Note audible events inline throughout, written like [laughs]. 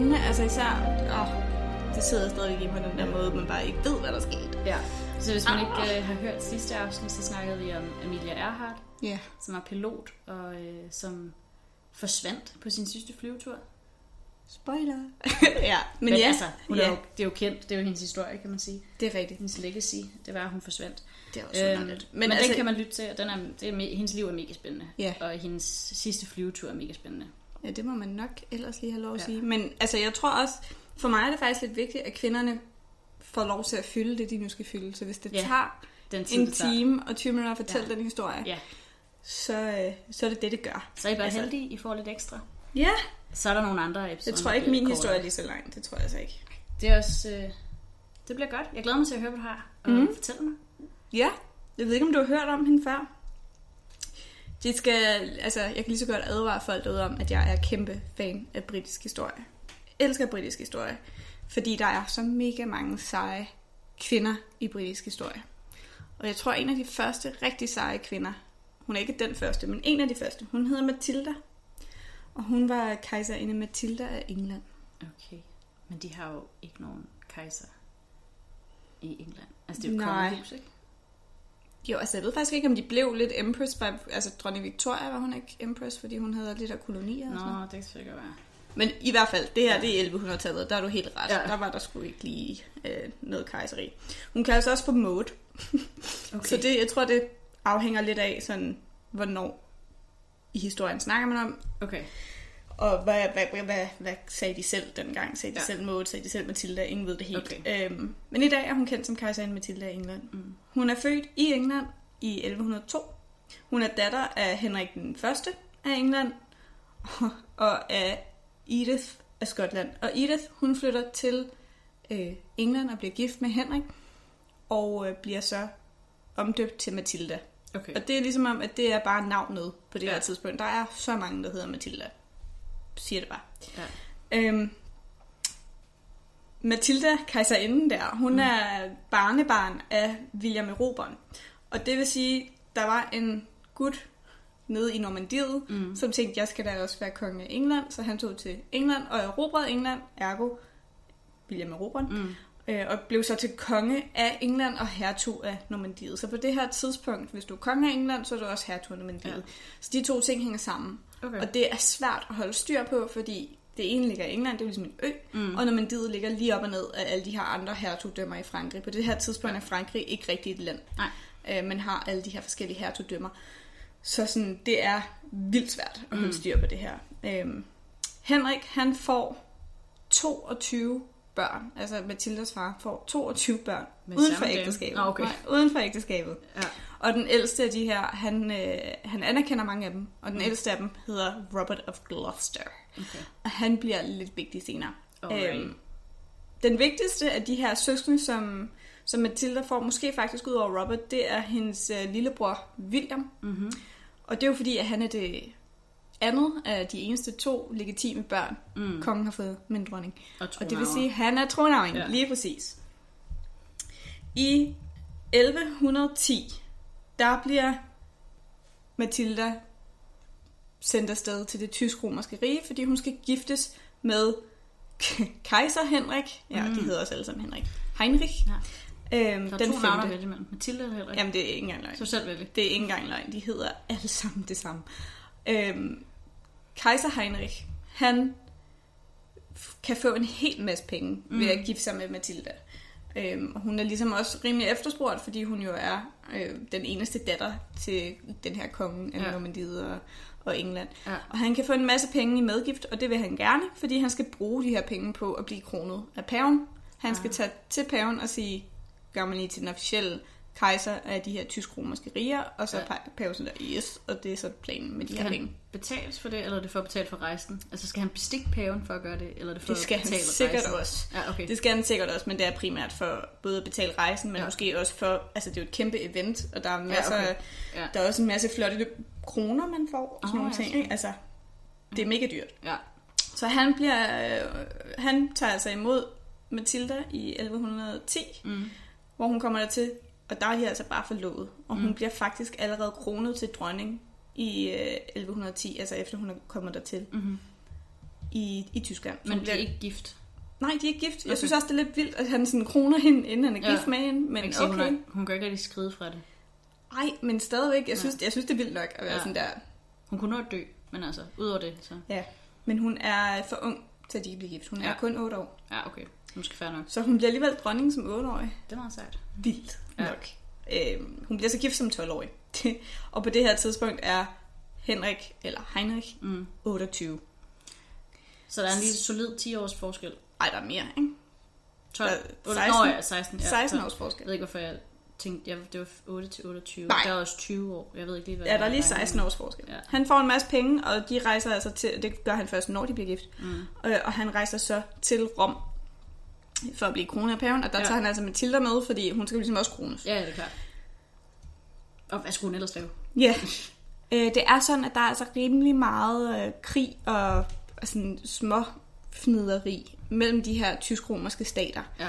spændende, altså især... Åh, det sidder stadig i på den der måde, man bare ikke ved, hvad der skete. Ja. Så hvis man ikke øh, har hørt sidste afsnit, så snakkede vi om Amelia Earhart, Ja. som var pilot, og øh, som forsvandt på sin sidste flyvetur. Spoiler. [laughs] ja, men, Men ja, altså, hun er ja, jo, det er jo kendt, det er jo hendes historie, kan man sige. det er rigtigt. Hendes legacy, det var, at hun forsvandt. Det er også Øhm, men men altså, den kan man lytte til, og den er, det er, hendes liv er mega spændende. Ja. Og hendes sidste flyvetur er mega spændende. Ja, det må man nok ellers lige have lov at Ja. sige. Men altså, jeg tror også, for mig er det faktisk lidt vigtigt, at kvinderne får lov til at fylde det, de nu skal fylde. Så hvis det Ja, tager Den tid, en time og 20 minutter at fortælle Ja. den historie, Ja. så, øh, så er det det, det gør. Så er I bare Altså- heldige, I får lidt ekstra. Ja, Så er der nogle andre episoder. jeg tror ikke, min kortere. historie er lige så lang. Det tror jeg altså ikke. Det er også... Øh, det bliver godt. Jeg glæder mig til at høre, hvad du har og Mhm. mm. fortælle mig. Ja, jeg ved ikke, om du har hørt om hende før. Det skal, altså, jeg kan lige så godt advare folk derude om, at jeg er kæmpe fan af britisk historie. Jeg elsker britisk historie, fordi der er så mega mange seje kvinder i britisk historie. Og jeg tror, en af de første rigtig seje kvinder, hun er ikke den første, men en af de første, hun hedder Matilda. Og hun var kejserinde Matilda af England. Okay. Men de har jo ikke nogen kejser i England. Altså, det er jo Nej. kongehus, ikke? Jo, altså jeg ved faktisk ikke, om de blev lidt empress. By, altså dronning Victoria var hun ikke empress, fordi hun havde lidt af kolonier og sådan noget. Det kan sikkert være. Men i hvert fald, det her det er 1100-tallet, der er du helt ret. Ja. Der var der sgu ikke lige øh, noget kejseri. Hun kaldes også for Maud, [laughs] Okay. så det, jeg tror, det afhænger lidt af, sådan, hvornår i historien snakker man om, Okay. Og hvad, hvad, hvad, hvad, hvad sagde de selv dengang? Sagde de Ja. selv Maud? Sagde de selv Matilda? Ingen ved det helt. Okay. Øhm, men i dag er hun kendt som kejserinde Matilda af England. Mm. Hun er født i England i 1102. Hun er datter af Henrik den Første af England [laughs] og af Edith af Skotland. Og Edith, hun flytter til øh, England og bliver gift med Henrik og øh, bliver så omdøbt til Matilda. Okay. Og det er ligesom om, at det er bare navnet på det ja. her tidspunkt. Der er så mange, der hedder Matilda. Siger det bare. Ja. Øhm, Matilda, kejserinden der, hun Mm. er barnebarn af William Eroberen. Og det vil sige, der var en gut nede i Normandiet, Mm. som tænkte, jeg skal da også være konge af England. Så han tog til England og erobrede England, ergo William Eroberen, Mm. øh, og blev så til konge af England og hertug af Normandiet. Så på det her tidspunkt, hvis du er konge af England, så er du også hertug af Normandiet. Ja. Så de to ting hænger sammen. Okay. Og det er svært at holde styr på, fordi det ene ligger i England, det er jo ligesom en ø, Mm. og Normandiet ligger lige op og ned af alle de her andre hertugdømmer i Frankrig. På det her tidspunkt er Frankrig ikke rigtig et land, Nej. øh, men har alle de her forskellige hertugdømmer. Så sådan, det er vildt svært at holde Mm. styr på det her. Øhm, Henrik, han får 22 børn. Altså Mathildas far får 22 børn Med uden for ægteskabet. Nå, okay. Nej, uden for ægteskabet. Ja. Og den ældste af de her, han, øh, han anerkender mange af dem, og den Mm. ældste af dem hedder Robert of Gloucester. Okay. Og han bliver lidt vigtig senere. Alright. Øhm, den vigtigste af de her søskende, som, som Matilda får, måske faktisk ud over Robert, det er hendes øh, lillebror William. Mm-hmm. Og det er jo fordi, at han er det andet af de eneste to legitime børn, Mm. kongen har fået med en dronning. Og, Og det vil sige, at han er tronarving, ja. lige præcis. I 1110, der bliver Matilda sendt afsted til det tysk-romerske rige, fordi hun skal giftes med kejser Henrik. Ja, Mm. mm. de hedder også alle sammen Henrik. Heinrich. Ja. Øhm, Der er den to navne at imellem. Mathilde eller Henrik? Jamen, det er ikke engang løgn. Så selv vælge. Det er ikke engang løgn. De hedder alle sammen det samme. Øhm, kejser Heinrich, han kan få en hel masse penge mm. ved at gifte sig med Matilda. Øhm, hun er ligesom også rimelig efterspurgt, fordi hun jo er øh, den eneste datter til den her konge af Ja. ja. Normandiet og, og England. Ja. Og han kan få en masse penge i medgift, og det vil han gerne, fordi han skal bruge de her penge på at blive kronet af paven. Han skal Ah. tage til paven og sige, gør man lige til den officielle kejser af de her tysk-romerske riger, og så Ja. ja. paven sådan der, yes, og det er så planen med de Skal her han penge. betales for det, eller er det for at betale for rejsen? Altså skal han bestikke paven for at gøre det, eller er det for Det skal at han betale sikkert rejsen? også. Ja, okay. Det skal han sikkert også, men det er primært for både at betale rejsen, men Ja. ja. måske også for, altså det er jo et kæmpe event, og der er masser, okay. ja, Ja. okay. der er også en masse flotte kroner, man får, og sådan Åh, nogle ja, ting, ikke? Altså, det er mega dyrt. Ja. Så han bliver, øh, han tager altså imod Matilda i 1110, Mm. hvor hun kommer dertil, og der er de altså bare forlovet. Og hun Mm. bliver faktisk allerede kronet til dronning i øh, 1110, altså efter hun er kommet dertil. Mm-hmm. i, i Tyskland. Men hun de bliver- er ikke gift. Nej, de er ikke gift. Jeg Okay. synes også, det er lidt vildt, at han sådan kroner hende, inden han er Ja. gift med hende. Men okay. hun, er, hun kan ikke rigtig skride fra det. Nej, men stadigvæk. Jeg synes, jeg synes, det er vildt nok at være Ja. sådan der. Hun kunne nå at dø, men altså, udover det, så... Ja. Men hun er for ung til at de kan blive gift. Hun er Ja. kun 8 år. Ja, okay. Måske fair nok. Så hun bliver alligevel dronning som 8-årig. Det er meget sejt. Vildt Ja. nok. Øhm, hun bliver så gift som 12-årig. [laughs] og på det her tidspunkt er Henrik, eller Heinrich, Mm. 28. Så der er en lige solid 10 års forskel. Ej, der er mere, ikke? 12, Der- 16, 16. Nå, ja, 16. Ja, 16 12. års Jeg forskel. ved ikke, hvorfor jeg tænkte, jeg, det var 8 til 28. Nej. Der er også 20 år. Jeg ved ikke lige, hvad Ja, der er lige regner 16 års forskel. Ja. Han får en masse penge, og de rejser altså til, det gør han først, når de bliver gift. Mm. Øh, og han rejser så til Rom for at blive kronet af paven, og der Ja. tager han altså Matilda med, fordi hun skal jo ligesom også krones. Ja, ja, det er klart. Og hvad skulle hun ellers lave? Ja. Øh, det er sådan, at der er altså rimelig meget øh, krig og, og sådan små fnideri mellem de her tysk-romerske stater. Ja.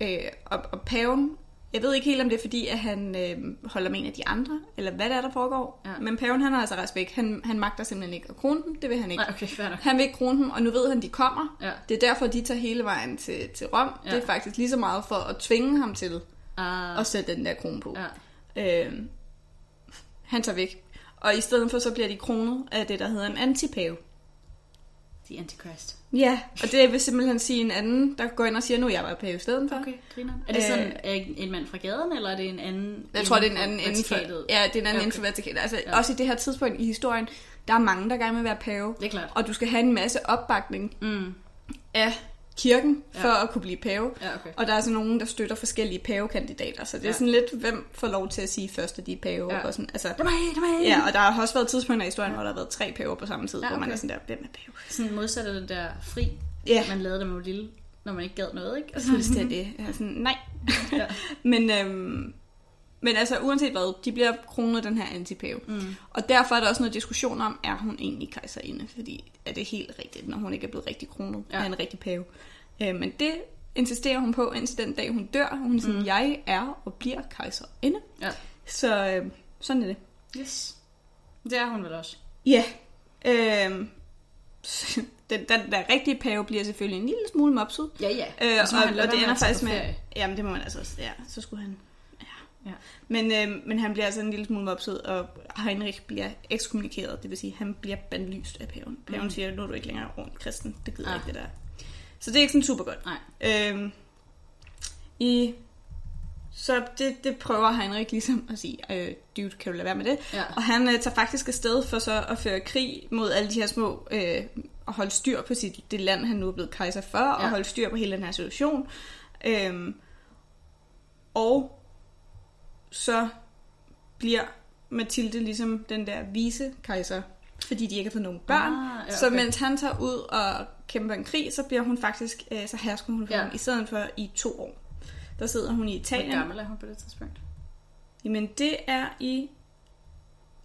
Øh, og, og paven, jeg ved ikke helt, om det er fordi, at han øh, holder med en af de andre, eller hvad det er, der foregår. Ja. Men paven, han har altså rejst væk. Han, han magter simpelthen ikke at krone dem. Det vil han ikke. Nej, okay, nok. Han vil ikke krone dem, og nu ved han, de kommer. Ja. Det er derfor, de tager hele vejen til, til Rom. Ja. Det er faktisk lige så meget for at tvinge ham til Uh, at sætte den der krone på. ja. Øh, han tager væk. Og i stedet for, så bliver de kronet af det, der hedder en antipave. The Antichrist. Ja, og det vil simpelthen sige en anden, der går ind og siger, nu er jeg bare i stedet for. Okay, griner. Er det sådan øh, en mand fra gaden, eller er det en anden Jeg tror, det er en anden inden for, ja, det er en anden okay. inden for. Altså, ja. også i det her tidspunkt i historien, der er mange, der gerne vil være pave. Det er klart. Og du skal have en masse opbakning Mm. af kirken, Ja. for at kunne blive pave. Ja, okay. Og der er så nogen, der støtter forskellige pavekandidater. Så det er Ja. sådan lidt, hvem får lov til at sige først, at de er pave. Ja. Og sådan, altså, Det mig, det mig. ja, og der har også været tidspunkter i historien, hvor der har været tre paver på samme tid, Ja, hvor man okay. er sådan der, hvem er pave? Sådan modsat den der fri, Ja, man lavede, da man var lille, når man ikke gad noget, ikke? Altså, fuldstændig. [laughs] Jeg er sådan, nej. Ja. [laughs] men, øhm, men altså, uanset hvad, de bliver kronet den her antipave. Mm. Og derfor er der også noget diskussion om, er hun egentlig kejserinde? Fordi er det helt rigtigt, når hun ikke er blevet rigtig kronet Ja. af en rigtig pave? Øh, men det insisterer hun på, indtil den dag hun dør. Hun er sådan, Mm. jeg er og bliver kejserinde. Ja. Så øh, sådan er det. Yes. Det er hun vel også. Ja. Øh, [laughs] den, den der rigtige pave bliver selvfølgelig en lille smule mopset. Ja, ja. Øh, Og og, og, det ender faktisk med... Jamen, det må man altså også... Ja, så skulle han... Ja. Men, øh, men han bliver altså en lille smule mopset, og Heinrich bliver ekskommunikeret. Det vil sige, han bliver bandlyst af paven. Paven Mm. mm. siger, nu er du ikke længere ordentlig kristen. Det gider Ah. ikke, det der. Så det er ikke sådan super godt. Nej. Øhm, i, så det, det prøver Heinrich ligesom at sige, øh, dude, kan du lade være med det? Ja. Og han øh, tager faktisk afsted for så at føre krig mod alle de her små, øh, og holde styr på sit, det land, han nu er blevet kejser for. Ja. og holde styr på hele den her situation. Øhm, og så bliver Mathilde ligesom den der vise kejser, fordi de ikke har fået nogen børn. Ah, ja, Så okay. mens han tager ud og kæmper en krig, så bliver hun faktisk, øh, så hersker hun for Ja. ja. i stedet for i to år. Der sidder hun i Hvor Italien. gammel er hun på det tidspunkt? Jamen det er i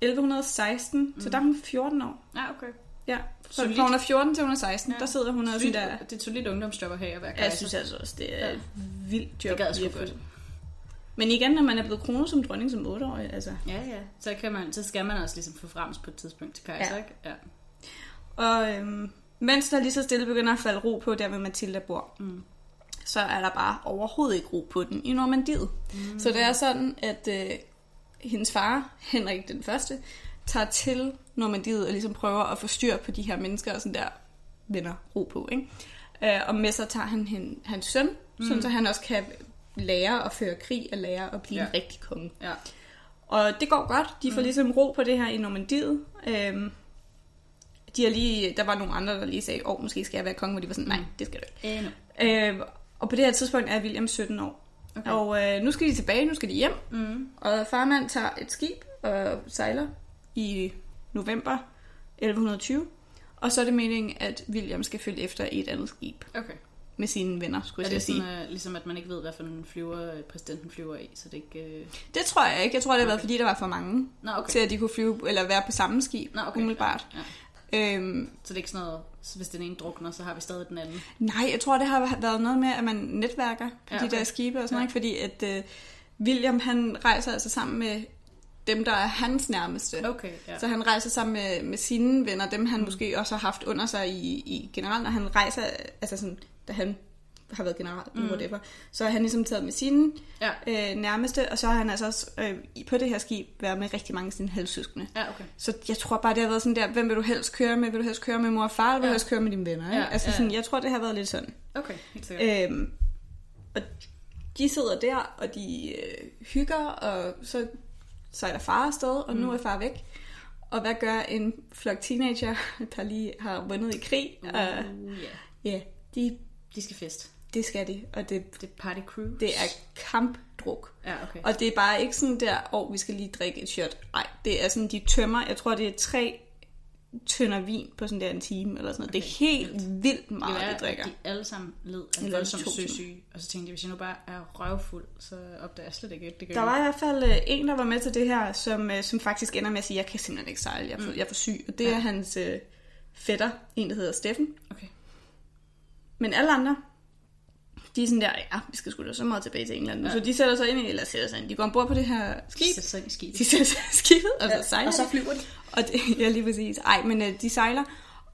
1116, mm. så der er hun 14 år. Ja, okay. Ja, så fra hun er 14 til hun er 16, Ja. der sidder hun og sådan der... det er et solidt ungdomsjob at have at være Jeg kejser. synes altså også, det er Ja. vildt job. Det gad jeg sgu godt. Men igen, når man er blevet kronet som dronning som 8-årig, altså... Ja, ja. Så, kan man, så skal man også ligesom få frems på et tidspunkt til kejser, Ja. ikke? Ja. Og øhm, mens der lige så stille begynder at falde ro på, der hvor Mathilda bor, Mm. så er der bare overhovedet ikke ro på den i Normandiet. Mm. Så det er sådan, at øh, hendes far, Henrik den Første, tager til Normandiet og ligesom prøver at få styr på de her mennesker og sådan der vender ro på. Ikke? Øh, og med sig tager han hen, hans søn, mm. sådan, så han også kan lære at føre krig og lære at blive Ja. en rigtig konge. Ja. Og det går godt. De får ligesom ro på det her i Normandiet. Øhm, de har lige, der var nogle andre, der lige sagde, åh, oh, måske skal jeg være konge, hvor de var sådan, nej, det skal du ikke. Endnu. Øh, og på det her tidspunkt er William 17 år. Okay. Og øh, nu skal de tilbage, nu skal de hjem. Mm. Og farmand tager et skib og sejler i november 1120. Og så er det meningen, at William skal følge efter i et andet skib Okay. Med sine venner, skulle Er jeg at sådan, sige. uh, ligesom at man ikke ved, hvad for en flyver øh, præsidenten flyver i, så det ikke... Uh... Det tror jeg ikke. Jeg tror, det har været, Okay. fordi der var for mange Nå, okay. okay. til, at de kunne flyve, eller være på samme skib, Nå, okay. umiddelbart. Ja. Øhm, Så det er ikke sådan noget, så hvis den ene drukner, så har vi stadig den anden. Nej, jeg tror, det har været noget med, at man netværker på Ja, ja, de okay. der skibe og sådan Ja. noget, fordi at uh, William, han rejser altså sammen med dem, der er hans nærmeste. Okay, ja. Så han rejser sammen med, med sine venner, dem han mm. måske også har haft under sig i, i generelt, når han rejser, altså sådan, da han har været general, mm. whatever, så har han ligesom taget med sine Ja. øh, nærmeste, og så har han altså også øh, på det her skib været med rigtig mange af sine halvsøskende. Ja, okay. Så jeg tror bare, det har været sådan der, hvem vil du helst køre med? Vil du helst køre med mor og far, eller vil du Ja. helst køre med dine venner? Ikke? Ja, altså ja. sådan, jeg tror, det har været lidt sådan. Okay, helt sikkert. Øhm, og de sidder der, og de øh, hygger, og så sejler far afsted, og mm. nu er far væk. Og hvad gør en flok teenager, [laughs] der lige har vundet i krig? Uh, Uh, ja. ja, de, De skal fest. det skal de, og det, Det er party cruise. det er kampdruk. Ja, okay. Og det er bare ikke sådan der, åh, oh, vi skal lige drikke et shot. Nej, det er sådan, de tømmer, jeg tror, det er tre tønder vin på sådan der en time, eller sådan noget. Okay. Det er helt vildt det meget, er, de drikker. de alle sammen led af timer. søsyge. Og så tænkte jeg, hvis jeg nu bare er røvfuld, så opdager jeg slet ikke, det gør Der var i hvert fald øh, en, der var med til det her, som, øh, som faktisk ender med at sige, jeg kan simpelthen ikke sejle, jeg er for, jeg er for syg. Og det ja. er hans øh, fætter, en der hedder Steffen. Okay. Men alle andre, de er sådan der, ja, vi skal sgu da så meget tilbage til England. Ja. Så de sætter sig ind i, eller sætter sig ind, de går ombord på det her skib. Så så ind i skibet. De sætter sig i skibet, og så sejler og så de. flyver de. Og det, [laughs] ja, lige præcis. Ej, men øh, de sejler,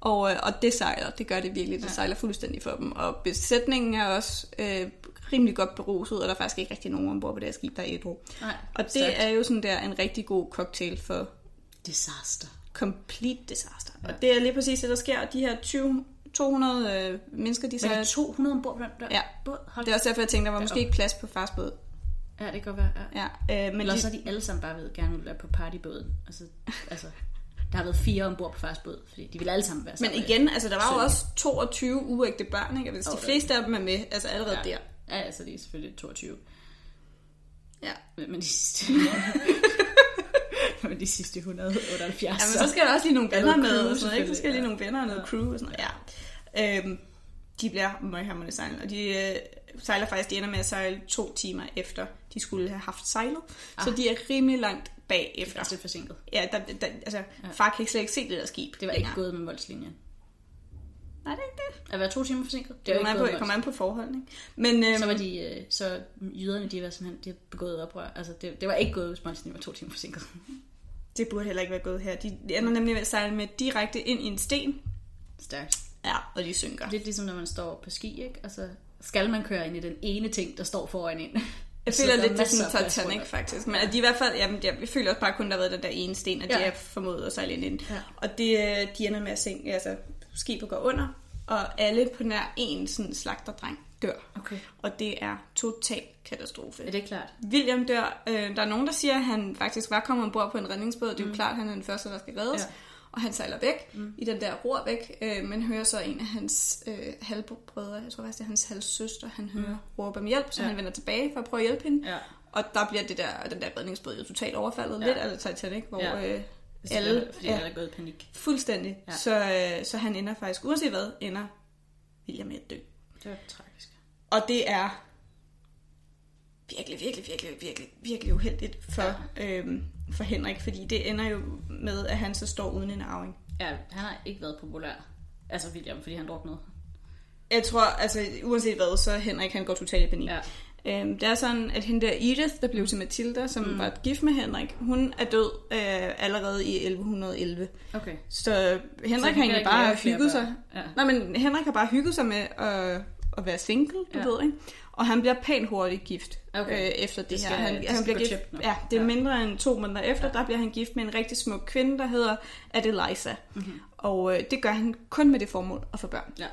og, øh, og det sejler, det gør det virkelig, det ja. sejler fuldstændig for dem. Og besætningen er også øh, rimelig godt beruset, og der er faktisk ikke rigtig nogen ombord på det her skib, der er ædru. Nej, Og det stærkt. er jo sådan der en rigtig god cocktail for Disaster. complete disaster. Ja. Og det er lige præcis det, der sker. De her 20, 200 øh, mennesker, de Men er sejler... 200 ombord på den der Ja. båd? Hold Det er også derfor, jeg tænkte, der var måske ikke plads på fars båd. Ja, det kan godt være. Ja. Ja, øh, men Eller de, så er de alle sammen bare ved gerne vil være på partybåden. Altså, altså, der har været fire ombord på fars båd, fordi de vil alle sammen være men sammen. igen, altså der var jo også 22 uægte børn, ikke? Og hvis Jo, de det- fleste af dem er med, altså allerede ja. der. Ja, altså de er selvfølgelig 22. Ja. Men, men de sidste... men de sidste 178. Ja, men så skal der også lige nogle venner med, og sådan noget, ikke? Så skal lige nogle venner og noget crew og sådan noget. Ja. Øhm, de bliver møghamrende sejlet, og de øh, sejler faktisk, de ender med at sejle to timer efter, de skulle have haft sejlet. Ah. Så de er rimelig langt Det er bagefter. også lidt forsinket. Ja, der, der, altså, ja. far kan ikke slet ikke se det der skib. Det var ikke gået med voldslinjen. Nej, det er ikke det. At være to timer forsinket, det Det ikke på, kommer an på forholdene. Men øhm, Så var de, øh, så jyderne, de var simpelthen, de havde begået oprør. Altså, det, det var ikke gået, hvis voldslinjen var to timer forsinket. [laughs] det burde heller ikke være gået her. De, de ender nemlig med at sejle med direkte ind i en sten. Stærkt. Ja, og de synker. Lidt ligesom, når man står på ski, ikke? Altså, skal man køre ind i den ene ting, der står foran en. Jeg [laughs] Så føler er lidt, det er sådan Titanic faktisk. Men at de i hvert fald, jamen, jeg, føler også bare kun, der har været den der ene sten, at ja. de Ja. er formået at sejle ind i den. Ja. Og det, øh, de ender med at sænke, altså skibet går under, og alle på nær en sådan slagterdreng dør. Okay. Og det er total katastrofe. Er det klart? William dør. Øh, der er nogen, der siger, at han faktisk var kommet ombord på en redningsbåd. Det er jo mm. klart, at han er den første, der skal reddes. Ja. Og han sejler væk mm. i den der ror væk, øh, men hører så en af hans øh, halvbrødre, jeg tror faktisk, det er hans halvsøster, han hører mm. råbe om hjælp, så Ja. han vender tilbage for at prøve at hjælpe hende. Ja. Og der bliver det der, den der redningsbåd jo totalt overfaldet. Ja. Lidt af Titanic, hvor Ja. øh, Alle, alle... fordi Ja, alle er gået i panik. fuldstændig. Ja. Så, øh, så han ender faktisk, uanset hvad, ender William med at dø. Det var tragisk. Og det er virkelig, virkelig, virkelig, virkelig, virkelig uheldigt for, ja. øhm, for Henrik, fordi det ender jo med, at han så står uden en arving. Ja, han har ikke været populær. Altså William, fordi han druknede. Jeg tror, altså uanset hvad, så Henrik han går totalt i panik. Ja. Øhm, det er sådan, at hende der Edith, der blev til Matilda, som mm. var gift med Henrik, hun er død øh, allerede i 1111. Okay. Så Henrik han har egentlig ikke bare hygget sig. Ja. Nej, men Henrik har bare hygget sig med at, at være single, du Ja. ved, ikke? Og han bliver pænt hurtigt gift Okay. øh, efter det, Det her. skal- Han, det han skal bliver gift, ja, det er Ja. mindre end to måneder efter, der bliver han gift med en rigtig smuk kvinde, der hedder Adelisa. Mhm. Mm-hmm. Og øh, det gør han kun med det formål at få børn. Ja.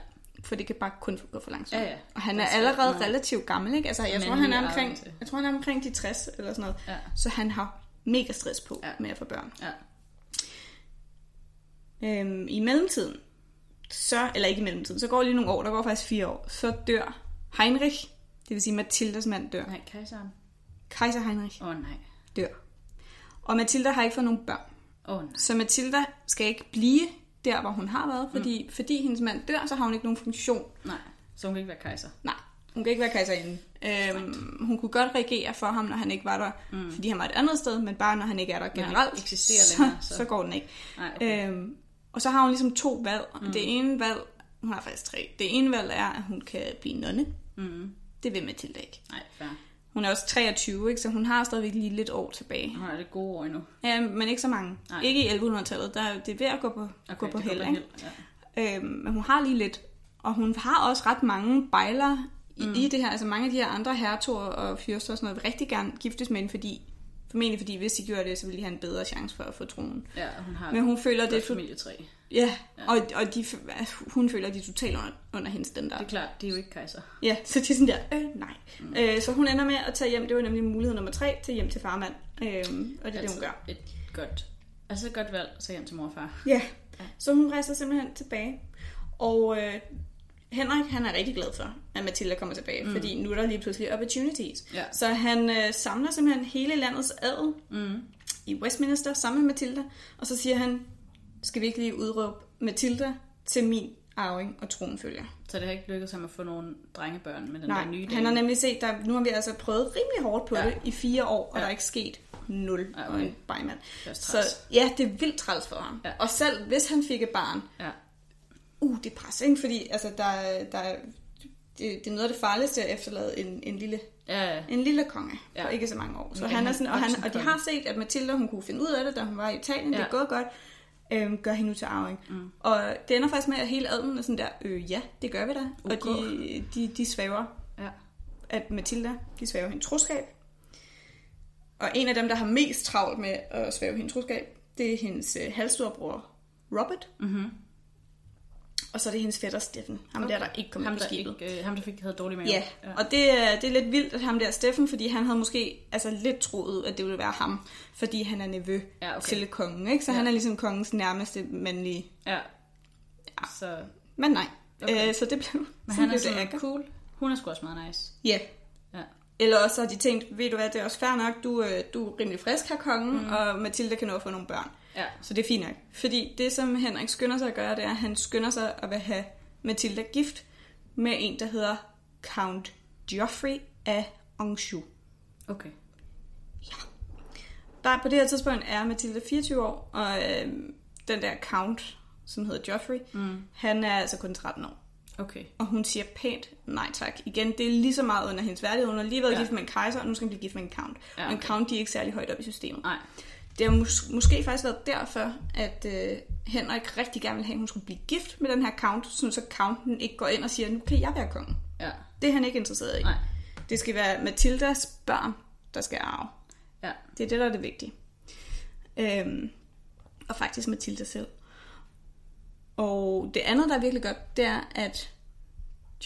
For det kan bare kun gå for langsomt. Ja, ja. Og han er Altså, allerede meget- relativt gammel, ikke? Altså, jeg tror, han er omkring, til. jeg tror, han er omkring de 60 eller sådan noget. Ja. Så han har mega stress på Ja. ja. med at få børn. Ja. Øhm, I mellemtiden, så, eller ikke i mellemtiden, så går lige nogle år, der går faktisk fire år, så dør Heinrich, det vil sige Mathildas mand dør. Nej, kejseren. Kejser Heinrich Åh oh, nej. dør. Og Mathilda har ikke fået nogen børn. Åh oh, nej. Så Mathilda skal ikke blive der, hvor hun har været, fordi, mm. fordi hendes mand dør, så har hun ikke nogen funktion. Nej. Så hun kan ikke være kejser. Nej, hun kan ikke være kejserinde. Øhm, hun kunne godt reagere for ham, når han ikke var der, mm. fordi han var et andet sted, men bare når han ikke er der generelt, eksisterer så, længere, så- så går den ikke. Nej, okay. Øhm, og så har hun ligesom to valg. Mm. Det ene valg, hun har faktisk tre. Det ene valg er, at hun kan blive nonne. Mm. Det vil Mathilda ikke. Nej, fair. Hun er også 23, ikke? så hun har stadigvæk lige lidt år tilbage. Hun har det gode år endnu. Ja, men ikke så mange. Nej. Ikke i 1100-tallet. Der, er- det er ved at gå på, okay, gå på held. Ikke? Ja. Øhm, men hun har lige lidt. Og hun har også ret mange bejler i, mm. i det her. Altså mange af de her andre hertoger og fyrster og sådan noget vil rigtig gerne giftes med hende, fordi formentlig fordi hvis de gjorde det, så ville de have en bedre chance for at få tronen. ja, hun har Men hun føler det familietræ. Ja, og, og de, hun føler, at de er totalt under, under hendes standard. Det er klart, det er jo ikke kejser. Ja, så de er sådan der, øh, nej. Mm. Øh, så hun ender med at tage hjem, det var nemlig mulighed nummer tre, til hjem til farmand. Øh, og det er det, hun Altid gør. Et godt, altså et godt valg, så hjem til mor og far. Ja, så hun rejser simpelthen tilbage. Og øh, Henrik, han er rigtig glad for, at Matilda kommer tilbage, mm. fordi nu er der lige pludselig opportunities. Ja. Så han øh, samler simpelthen hele landets adel Mm. i Westminster sammen med Matilda, og så siger han, skal vi ikke lige udråbe Matilda til min arving og tronfølger? Så det har ikke lykkedes ham at få nogle drengebørn med den Nej, der nye han har nemlig set, der, nu har vi altså prøvet rimelig hårdt på Ja. det i fire år, og Ja. der er ikke sket nul Ja, okay. bejmand. Så ja, det er vildt træls for ham. Ja. Og selv hvis han fik et barn, Ja. uh, det presser, ikke? Fordi altså, der, er- der, er- det, det er noget af det farligste at efterlade en, en, lille, Ja, ja. en lille konge Ja. for ikke så mange år. Så han er sådan, og, han, og de har set, at Matilda hun kunne finde ud af det, da hun var i Italien. Ja. Det er gået godt. Øhm, gør hende nu til arving. Mm. Og det ender faktisk med, at hele adelen er sådan der, øh, ja, det gør vi da. Og Ok. de, de, de svæver ja. at Matilda, de svæver hende troskab. Og en af dem, der har mest travlt med at svæve hende troskab, det er hendes øh, halvstorbror Robert. Mm-hmm. Og så er det hendes fætter Steffen. Ham okay. der, der ikke kom ham, på der skibet. ikke, øh, ham, der fik havde dårlig mave. Ja, og det, er- det er lidt vildt, at ham der Steffen, fordi han havde måske altså, lidt troet, at det ville være ham, fordi han er nevø Ja, okay. til kongen, ikke? Så Ja. han er ligesom kongens nærmeste mandlige... ja. Så, Men nej, Okay. øh, så det blev, men han er sådan cool. Hun er sgu også meget nice. Ja, Ja. Eller også så har de tænkt, ved du hvad, det er også fair nok, du, øh, du er rimelig frisk her, kongen, mm. og Mathilde kan nå at få nogle børn. Ja. Så det er fint nok. Fordi det, som Henrik skynder sig at gøre, det er, at han skynder sig at vil have Mathilda gift med en, der hedder Count Geoffrey af Anjou. Okay. Der på det her tidspunkt er Mathilda 24 år, og øh, den der Count, som hedder Geoffrey, Mm. han er altså kun 13 år. Okay. Og hun siger pænt nej tak. Igen, det er lige så meget under hendes værdighed. Hun har lige været Ja. ja. gift med en kejser, og nu skal hun blive gift med en count. Ja, Ja, okay. Og en count, de er ikke særlig højt op i systemet. Nej. Det har mås- måske faktisk været derfor, at øh, Henrik rigtig gerne ville have, at hun skulle blive gift med den her count, sådan så counten ikke går ind og siger, nu kan jeg være kongen. Ja. Det er han ikke interesseret i. Nej. Det skal være Mathildas børn, der skal arve. Ja. Det er det, der er det vigtige. Øhm, og faktisk Mathilda selv. Og det andet, der er virkelig godt, det er, at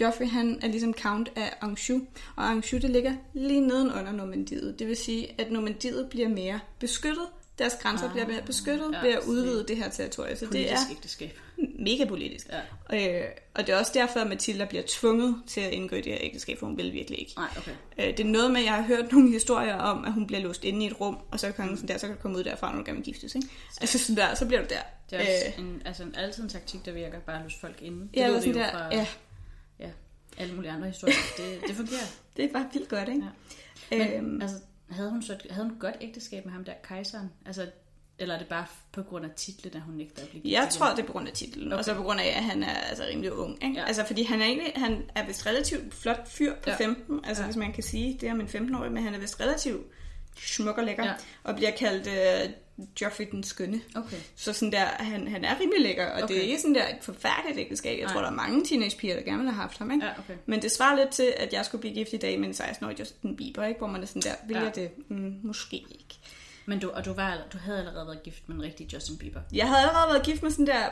Joffrey han er ligesom count af Anjou, og Anjou det ligger lige nedenunder Normandiet. Det vil sige, at Normandiet bliver mere beskyttet. Deres grænser Ah, bliver beskyttet ja, ved at så udvide det- det her territorie. Så det er ægteskab. mega politisk. Ja. Øh, og det er også derfor, at Mathilda bliver tvunget til at indgå det her ægteskab, for hun vil virkelig ikke. Nej, okay. Øh, det er noget med, at jeg har hørt nogle historier om, at hun bliver låst inde i et rum, og så kan kongen sådan der, så kan komme ud derfra, når du gerne vil giftes, ikke? Altså sådan der, så bliver du der. Det er også en, altså en, altid en taktik, der virker bare at låse folk inde. Det ja, sådan der, fra ja, ja, alle mulige andre historier. Det, det fungerer. [laughs] det er bare vildt godt, ikke? Men, Ja. Øhm, altså, havde hun, så, havde hun et godt ægteskab med ham der, kejseren? Altså, eller er det bare på grund af titlen, at hun nægter at blive gift jeg tror, det er på grund af titlen, okay. og så på grund af, at han er altså rimelig ung, ikke? Ja. Altså, fordi han er egentlig, han er vist relativt flot fyr på Ja. ja. 15, altså Ja. hvis man kan sige det om en 15-årig, men han er vist relativt smuk og lækker, ja. og bliver kaldt øh, Joffrey den skønne. Okay. Så sådan der, han, han er rimelig lækker, og okay. det er ikke sådan der et forfærdeligt ægteskab. Jeg Nej. tror, der er mange teenagepiger, der gerne ville have haft ham, ikke? Ja, okay. Men det svarer lidt til, at jeg skulle blive gift i dag med en 16-årig Justin Bieber, ikke? Hvor man er sådan der, vil Ja. jeg det? Mm, måske ikke. Men du, og du, var, du havde allerede været gift med en rigtig Justin Bieber. Jeg havde allerede været gift med sådan der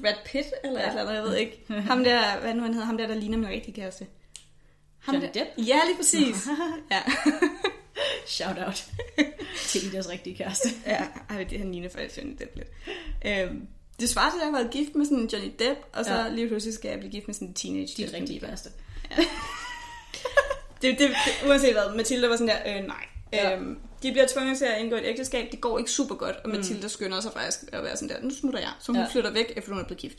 Brad Pitt, eller Ja. et eller andet, jeg ved ikke. Ham der, hvad nu han hedder, ham der, der ligner min rigtige kæreste. Ham Johnny der, Depp? Ja, lige præcis. [laughs] ja. [laughs] Shout out [laughs] til Idas rigtige kæreste. [laughs] ja, ej, det, han ligner faktisk Johnny Depp lidt. Øhm, det svarer til, at jeg har været gift med sådan en Johnny Depp, og så Ja. ja. lige pludselig skal jeg blive gift med sådan en teenage Justin rigtige Bieber. kæreste. [laughs] Det, det, det, uanset hvad, Mathilde var sådan der, øh, nej. Ja. Ja. Øhm, de bliver tvunget til at indgå et ægteskab, det går ikke super godt, og Mathilde mm. skynder sig faktisk at være sådan der, nu smutter jeg, så hun Ja. ja. flytter væk, efter hun er blevet gift.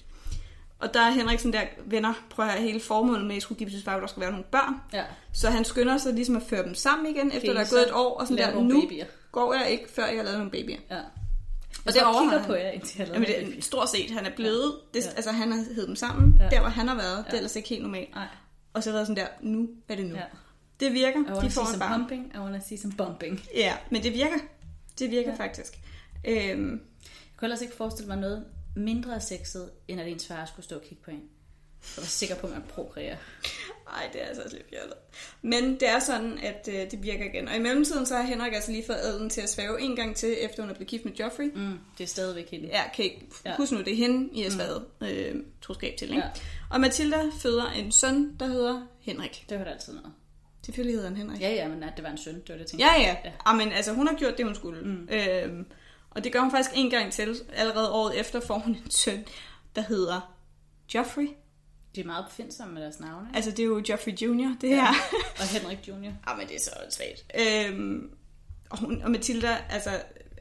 Og der er Henrik sådan der, venner, prøv at høre, hele formålet med, skulle giftes, var, at der skulle være nogle børn. Ja. Så han skynder sig ligesom at føre dem sammen igen, efter der er gået et år, og sådan der, nu babyer. går jeg ikke, før jeg har lavet nogle babyer. Ja. Og det det overholder kigger han. på jer, indtil jeg Jamen, det det. er stort set, han er blevet, det, Ja. altså han har hed dem sammen, Ja. der hvor han har været, det Ja. er ellers ikke helt normalt. Nej. Og så har det været sådan der, nu er det nu. Ja. Det virker. De får en barn. pumping, I wanna see some bumping. Ja, men det virker. Det virker ja. faktisk. Øhm, Jeg kunne ellers ikke forestille mig noget mindre sexet, end at ens far skulle stå og kigge på en. Jeg var sikker på, at man prokreerer. ej, det er altså også lidt fjollet. Men det er sådan, at øh, det virker igen. Og i mellemtiden så har Henrik altså lige fået adelen til at svæve en gang til, efter hun er blevet gift med Joffrey. Mm, det er stadigvæk hende. Ja, kan ikke Ja. huske nu, det er hende, I har sværet øh, troskab til, ikke? Ja. Og Mathilda føder en søn, der hedder Henrik. Det var da altid noget. Selvfølgelig hedder han Henrik. Ja, ja, men at det var en søn, det var det, jeg tænkte. Ja, ja. Ja. ja. men altså, hun har gjort det, hun skulle. Mm. Øhm, og det gør hun faktisk en gang til. Allerede året efter får hun en søn, der hedder Joffrey. De er meget opfindsomme med deres navne. Altså, det er jo Joffrey Jr., det her. Og Henrik Jr. Ja, men det er så svagt. Øhm, og, hun, og Mathilda altså,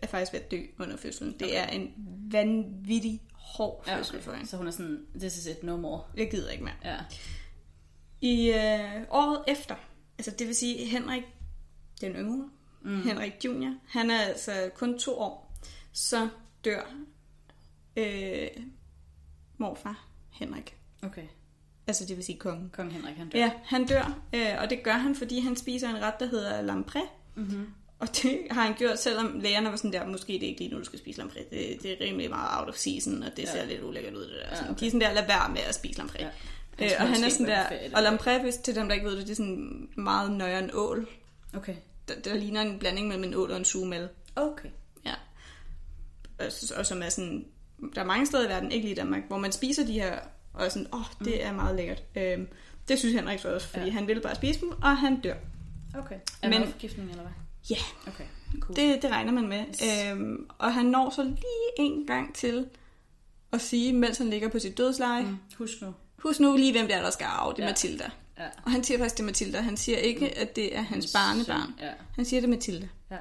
er faktisk ved at dø under fødslen. Det Okay. er en vanvittig hård Ja, fødsel for hende. Så hun er sådan, this is it, no more. Jeg gider ikke mere. Ja. I øh, året efter, altså det vil sige Henrik, den yngre, mm. Henrik Junior, han er altså kun to år, så dør øh, morfar Henrik. Okay. Altså det vil sige kongen. Kong Henrik, han dør. Ja, han dør, øh, og det gør han, fordi han spiser en ret, der hedder lampré. Mm-hmm. Og det har han gjort, selvom lægerne var sådan der, måske det er ikke lige nu, du skal spise lampré. Det, det er rimelig meget out of season, og det Ja. ser lidt ulækkert ud, det der. Ja, okay. De er sådan der, lad være med at spise lampré. Ja. Øh, og han er sådan der, og lampré, hvis til dem, der ikke ved det, det er sådan meget nøjeren ål. Okay. Der, der ligner en blanding mellem en ål og en sugemel. Okay. Og, som er sådan, der er mange steder i verden, ikke lige i Danmark, hvor man spiser de her, og sådan, åh, oh, det er meget lækkert. Øhm, det synes Henrik så også, fordi Ja. han ville bare spise dem, og han dør. Okay. Er Men- forgiftning, eller hvad? Ja, Okay. Cool. det, det regner man med. Yes. Øhm, og han når så lige en gang til at sige, mens han ligger på sit dødsleje, mm. Mm. Husk nu. husk nu lige, hvem det er, der skal arve. Det er Ja. Mathilda. Ja. Og han siger faktisk, det er Mathilda. Han siger ikke, at det er hans barnebarn. Ja. Han siger, det er Mathilda. Ja.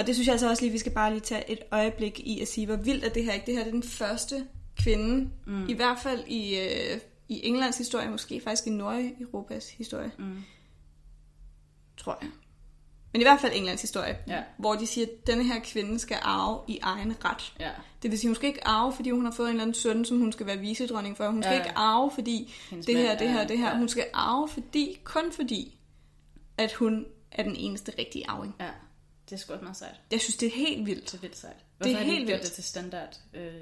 Og det synes jeg altså også lige, vi skal bare lige tage et øjeblik i at sige, hvor vildt er det her ikke. Det her er den første kvinde, mm. i hvert fald i, øh, i Englands historie, måske faktisk i Nordeuropas historie, Mm. tror jeg. Men i hvert fald Englands historie, Ja. hvor de siger, at denne her kvinde skal arve i egen ret. Ja. Det vil sige, hun skal ikke arve, fordi hun har fået en eller anden søn, som hun skal være visedronning for. Hun skal Ja, ikke arve, fordi Hendes det her, det her, er- det her. ja. Hun skal arve, fordi, kun fordi, at hun er den eneste rigtige arving. Ja. Det er sgu også meget sejt. Jeg synes, det er helt vildt. Det er vildt sejt. Det er Hvorfor har de helt gjort vildt. det til standard? Øh...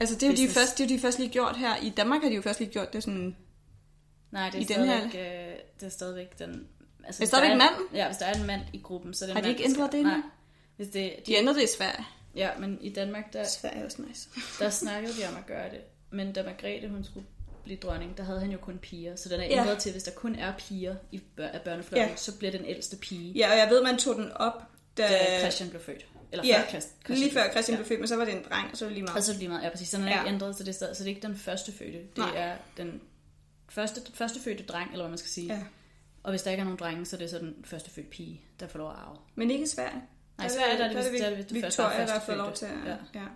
Altså, det er jo de først, det er jo de først lige gjort her. I Danmark har de jo først lige gjort det sådan... Nej, det er, I den her- øh, det er stadigvæk den... Altså, Er hvis stadigvæk der manden? Ja, hvis der er en mand i gruppen, så er det Har en de mand, ikke der ændret det endnu? Hvis det, De ændrede det i Sverige. Ja, men i Danmark, der, Sverige er også nice. [laughs] der snakkede de om at gøre det. Men da Margrethe, hun skulle blive dronning, der havde han jo kun piger. Så den er Ja. ændret til, hvis der kun er piger i bør- af børneflokken, Ja. så bliver den ældste pige, Ja, og jeg ved, man tog den op, da... da Christian blev født. Eller Ja, før Christian, lige før Christian ja. blev født, men så var det en dreng, og så var det lige Og meget. så er det lige meget, ja præcis. Så den er Ja. ikke ændret, så det, er stadig, så det er ikke den første fødte. Det Nej. er den første, første fødte dreng, eller hvad man skal sige. Ja. Og hvis der ikke er nogen drenge, så er det så den første fødte pige, der får lov at arve. Men ikke i Sverige. Nej, i Sverige der er det, der er det vist det første, der er Victoria, der fået lov til at... Ja. Ja.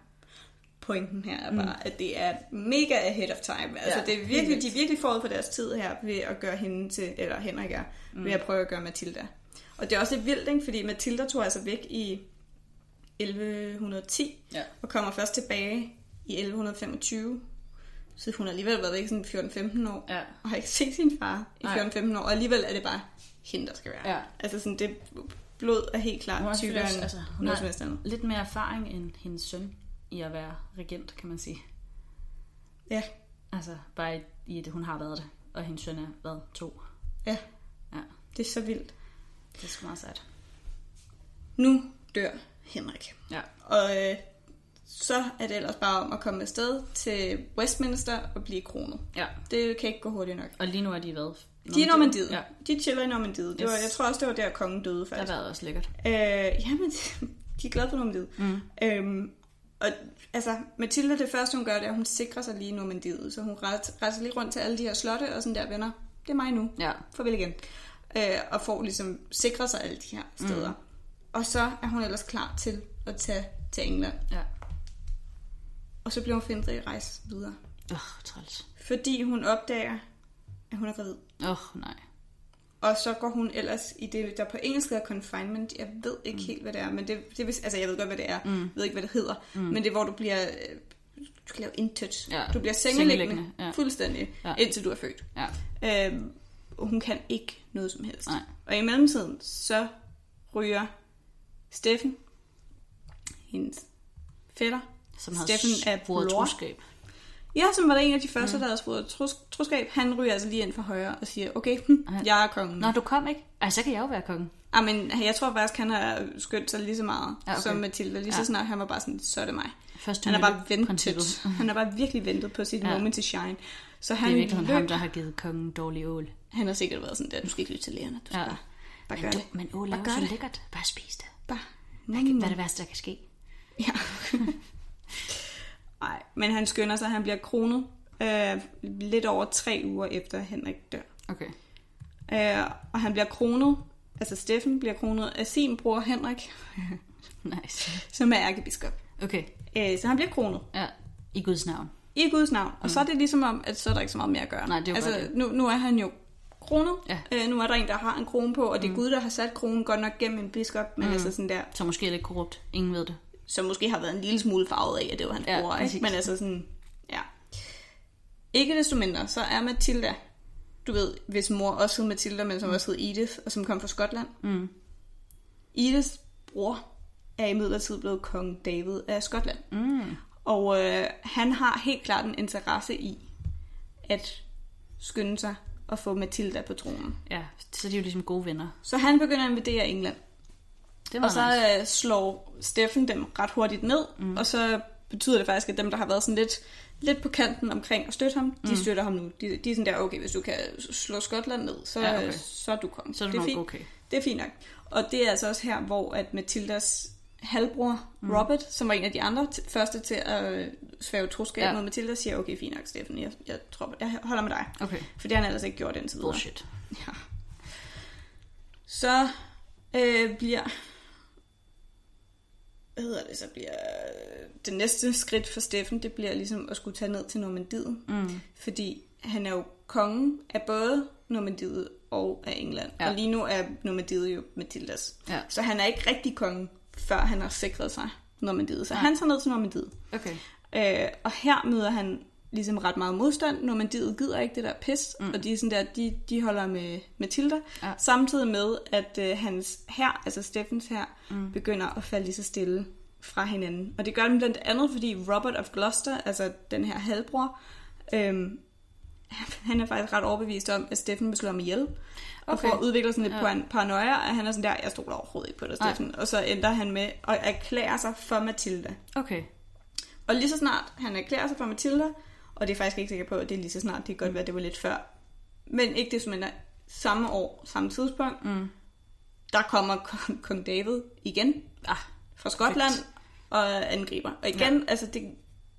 Pointen her er bare, at det er mega ahead of time. Altså, Ja, det er virkelig, de er virkelig forud for deres tid her, ved at gøre hende til, eller Henrik er, mm. ved at prøve at gøre Matilda. Og det er også lidt vildt, ikke? fordi Matilda tog altså væk i 1110, Ja. og kommer først tilbage i 1125. Så hun har alligevel været væk sådan 14-15 år, Ja. og har ikke set sin far i Nej. 14-15 år, og alligevel er det bare hende, der skal være. Ja. Altså sådan, det blod er helt klart tykkere end altså, hun har-. Lidt mere erfaring end hendes søn i at være regent, kan man sige. Ja, Altså, bare i, i at hun har været det. Og hendes søn er, hvad, to? ja, Ja, det er så vildt. Det er sgu meget sejt. Nu dør Henrik. Ja. Og øh, så er det ellers bare om at komme afsted til Westminster og blive kronet. Ja. Det kan ikke gå hurtigt nok. Og lige nu er de hvad? De er Normandiet. Ja, De chiller i Normandiet. Det var, Yes. jeg tror også, det var der, kongen døde det har faktisk. været også lækkert. Øh, jamen, [laughs] de er glade for Normandiet. Mm. Øhm, og altså, Mathilde, det første hun gør, det er, at hun sikrer sig lige Normandiet. Så hun rejser lige rundt til alle de her slotte og sådan der venner. Det er mig nu. Ja. Farvel igen. Øh, og får ligesom sikret sig alle de her steder. Mm. Og så er hun ellers klar til at tage til England. Ja. Og så bliver hun findet i rejse videre. Åh, oh, træls. Fordi hun opdager, at hun er gravid. Åh, oh, nej. Og så går hun ellers i det, der på engelsk hedder confinement. Jeg ved ikke mm. helt, hvad det er, men det, det altså jeg ved godt, hvad det er. Mm. Jeg ved ikke, hvad det hedder. Mm. Men det er, hvor du bliver, øh, du kan lave intet. Ja. Du bliver sengeliggende, Sengeliggende, ja. fuldstændig, Ja. indtil du er født. Ja. Øhm, hun kan ikke noget som helst. Nej. Og i mellemtiden, så ryger Steffen, hendes fætter, Som har Steffen bror. troskab. Ja, som var der en af de første, mm. der havde tros- troskab. Han ryger altså lige ind for højre og siger, okay, hm, jeg er kongen. Nå, du kom ikke? Ej, så kan jeg jo være kongen. Ah, men jeg tror faktisk, han har skyndt sig lige så meget Ja, okay. som Mathilde. Lige så Ja. snart han var bare sådan, så er det mig. Først Han har bare ventet. Han har bare virkelig ventet på sit ja. moment to shine. Så Det er han, i virkeligheden løb, ham, der har givet kongen dårlig ål. han har sikkert været sådan der, du skal ikke lytte til lægerne. Du skal Ja. bare, bare Men, gøre det. men ål er jo så det. lækkert. Bare spis det. Bare. Hvad, kan- hvad er det værste, der kan ske? [laughs] Ja. Nej, men han skynder sig, han bliver kronet øh, lidt over tre uger efter Henrik dør. Okay. Øh, og han bliver kronet, altså Steffen bliver kronet af sin bror Henrik, [laughs] Nice. som er ærkebiskop. Okay. Øh, så han bliver kronet. Ja. I Guds navn. I Guds navn. Og så er det ligesom om, at så er der ikke så meget mere at gøre. Nej, det er altså, nu, nu er han jo kronet. Ja. Øh, nu er der en, der har en krone på, og det er Gud, der har sat kronen godt nok gennem en biskop, men mm. altså sådan der, Så måske er det korrupt. Ingen ved det. som måske har været en lille smule farvet af, at det var hans Ja, bror, præcis. ikke? Men altså sådan, ja. Ikke desto mindre, så er Matilda, du ved, hvis mor også hed Matilda, men som også hed Edith, og som kom fra Skotland. Mm. Ediths bror er imidlertid blevet kong David af Skotland. Mm. Og øh, han har helt klart en interesse i at skynde sig at få Matilda på tronen. Ja, så de er jo ligesom gode venner. Så han begynder at invadere England. Det Og så nice. øh, slår Steffen dem ret hurtigt ned, mm. og så betyder det faktisk, at dem, der har været sådan lidt, lidt på kanten omkring at støtte ham, de støtter ham nu. De, de er sådan der, okay, hvis du kan slå Skotland ned, så, Ja, okay. så er du konge. Så er det, det er fint. okay. Det er fint nok. Og det er altså også her, hvor at Matildas halvbror mm. Robert, som var en af de andre t- første til at øh, svæve troskab Ja. mod Matilda, siger, okay, fint nok, Steffen, jeg, jeg, tror, jeg holder med dig. Okay. For det har han ellers ikke gjort indtil videre. Bullshit. [laughs] Ja. Så øh, bliver... Hvad hedder det? Så bliver det næste skridt for Steffen, det bliver ligesom at skulle tage ned til Normandiet. Mm. Fordi han er jo kongen af både Normandiet og af England. Ja. Og lige nu er Normandiet jo Matildas. Ja. Så han er ikke rigtig konge, før han har sikret sig Normandiet. Så Nej. han tager ned til Normandiet. Okay. Øh, og her møder han ligesom ret meget modstand. Normandiet gider ikke det der pis, mm. og de, er sådan der, de, de holder med Matilda. Ja. Samtidig med, at øh, hans her, altså Steffens her, mm. begynder at falde lige så stille fra hinanden. Og det gør den blandt andet, fordi Robert of Gloucester, altså den her halvbror, øhm, [laughs] han er faktisk ret overbevist om, at Steffen vil slå ham ihjel. Og Okay. for at udvikle sådan lidt Ja. paranoia, at han er sådan der, jeg stoler overhovedet ikke på dig. Steffen. Og så ender han med at erklære sig for Matilda. Okay. Og lige så snart han erklærer sig for Matilda, og det er faktisk ikke sikker på, at det er lige så snart, det kan godt være, at det var lidt før. Men ikke det som mindre, samme år, samme tidspunkt, Mm. der kommer [laughs] kong, David igen Ah, fra Skotland og angriber. Og igen, ja. altså det,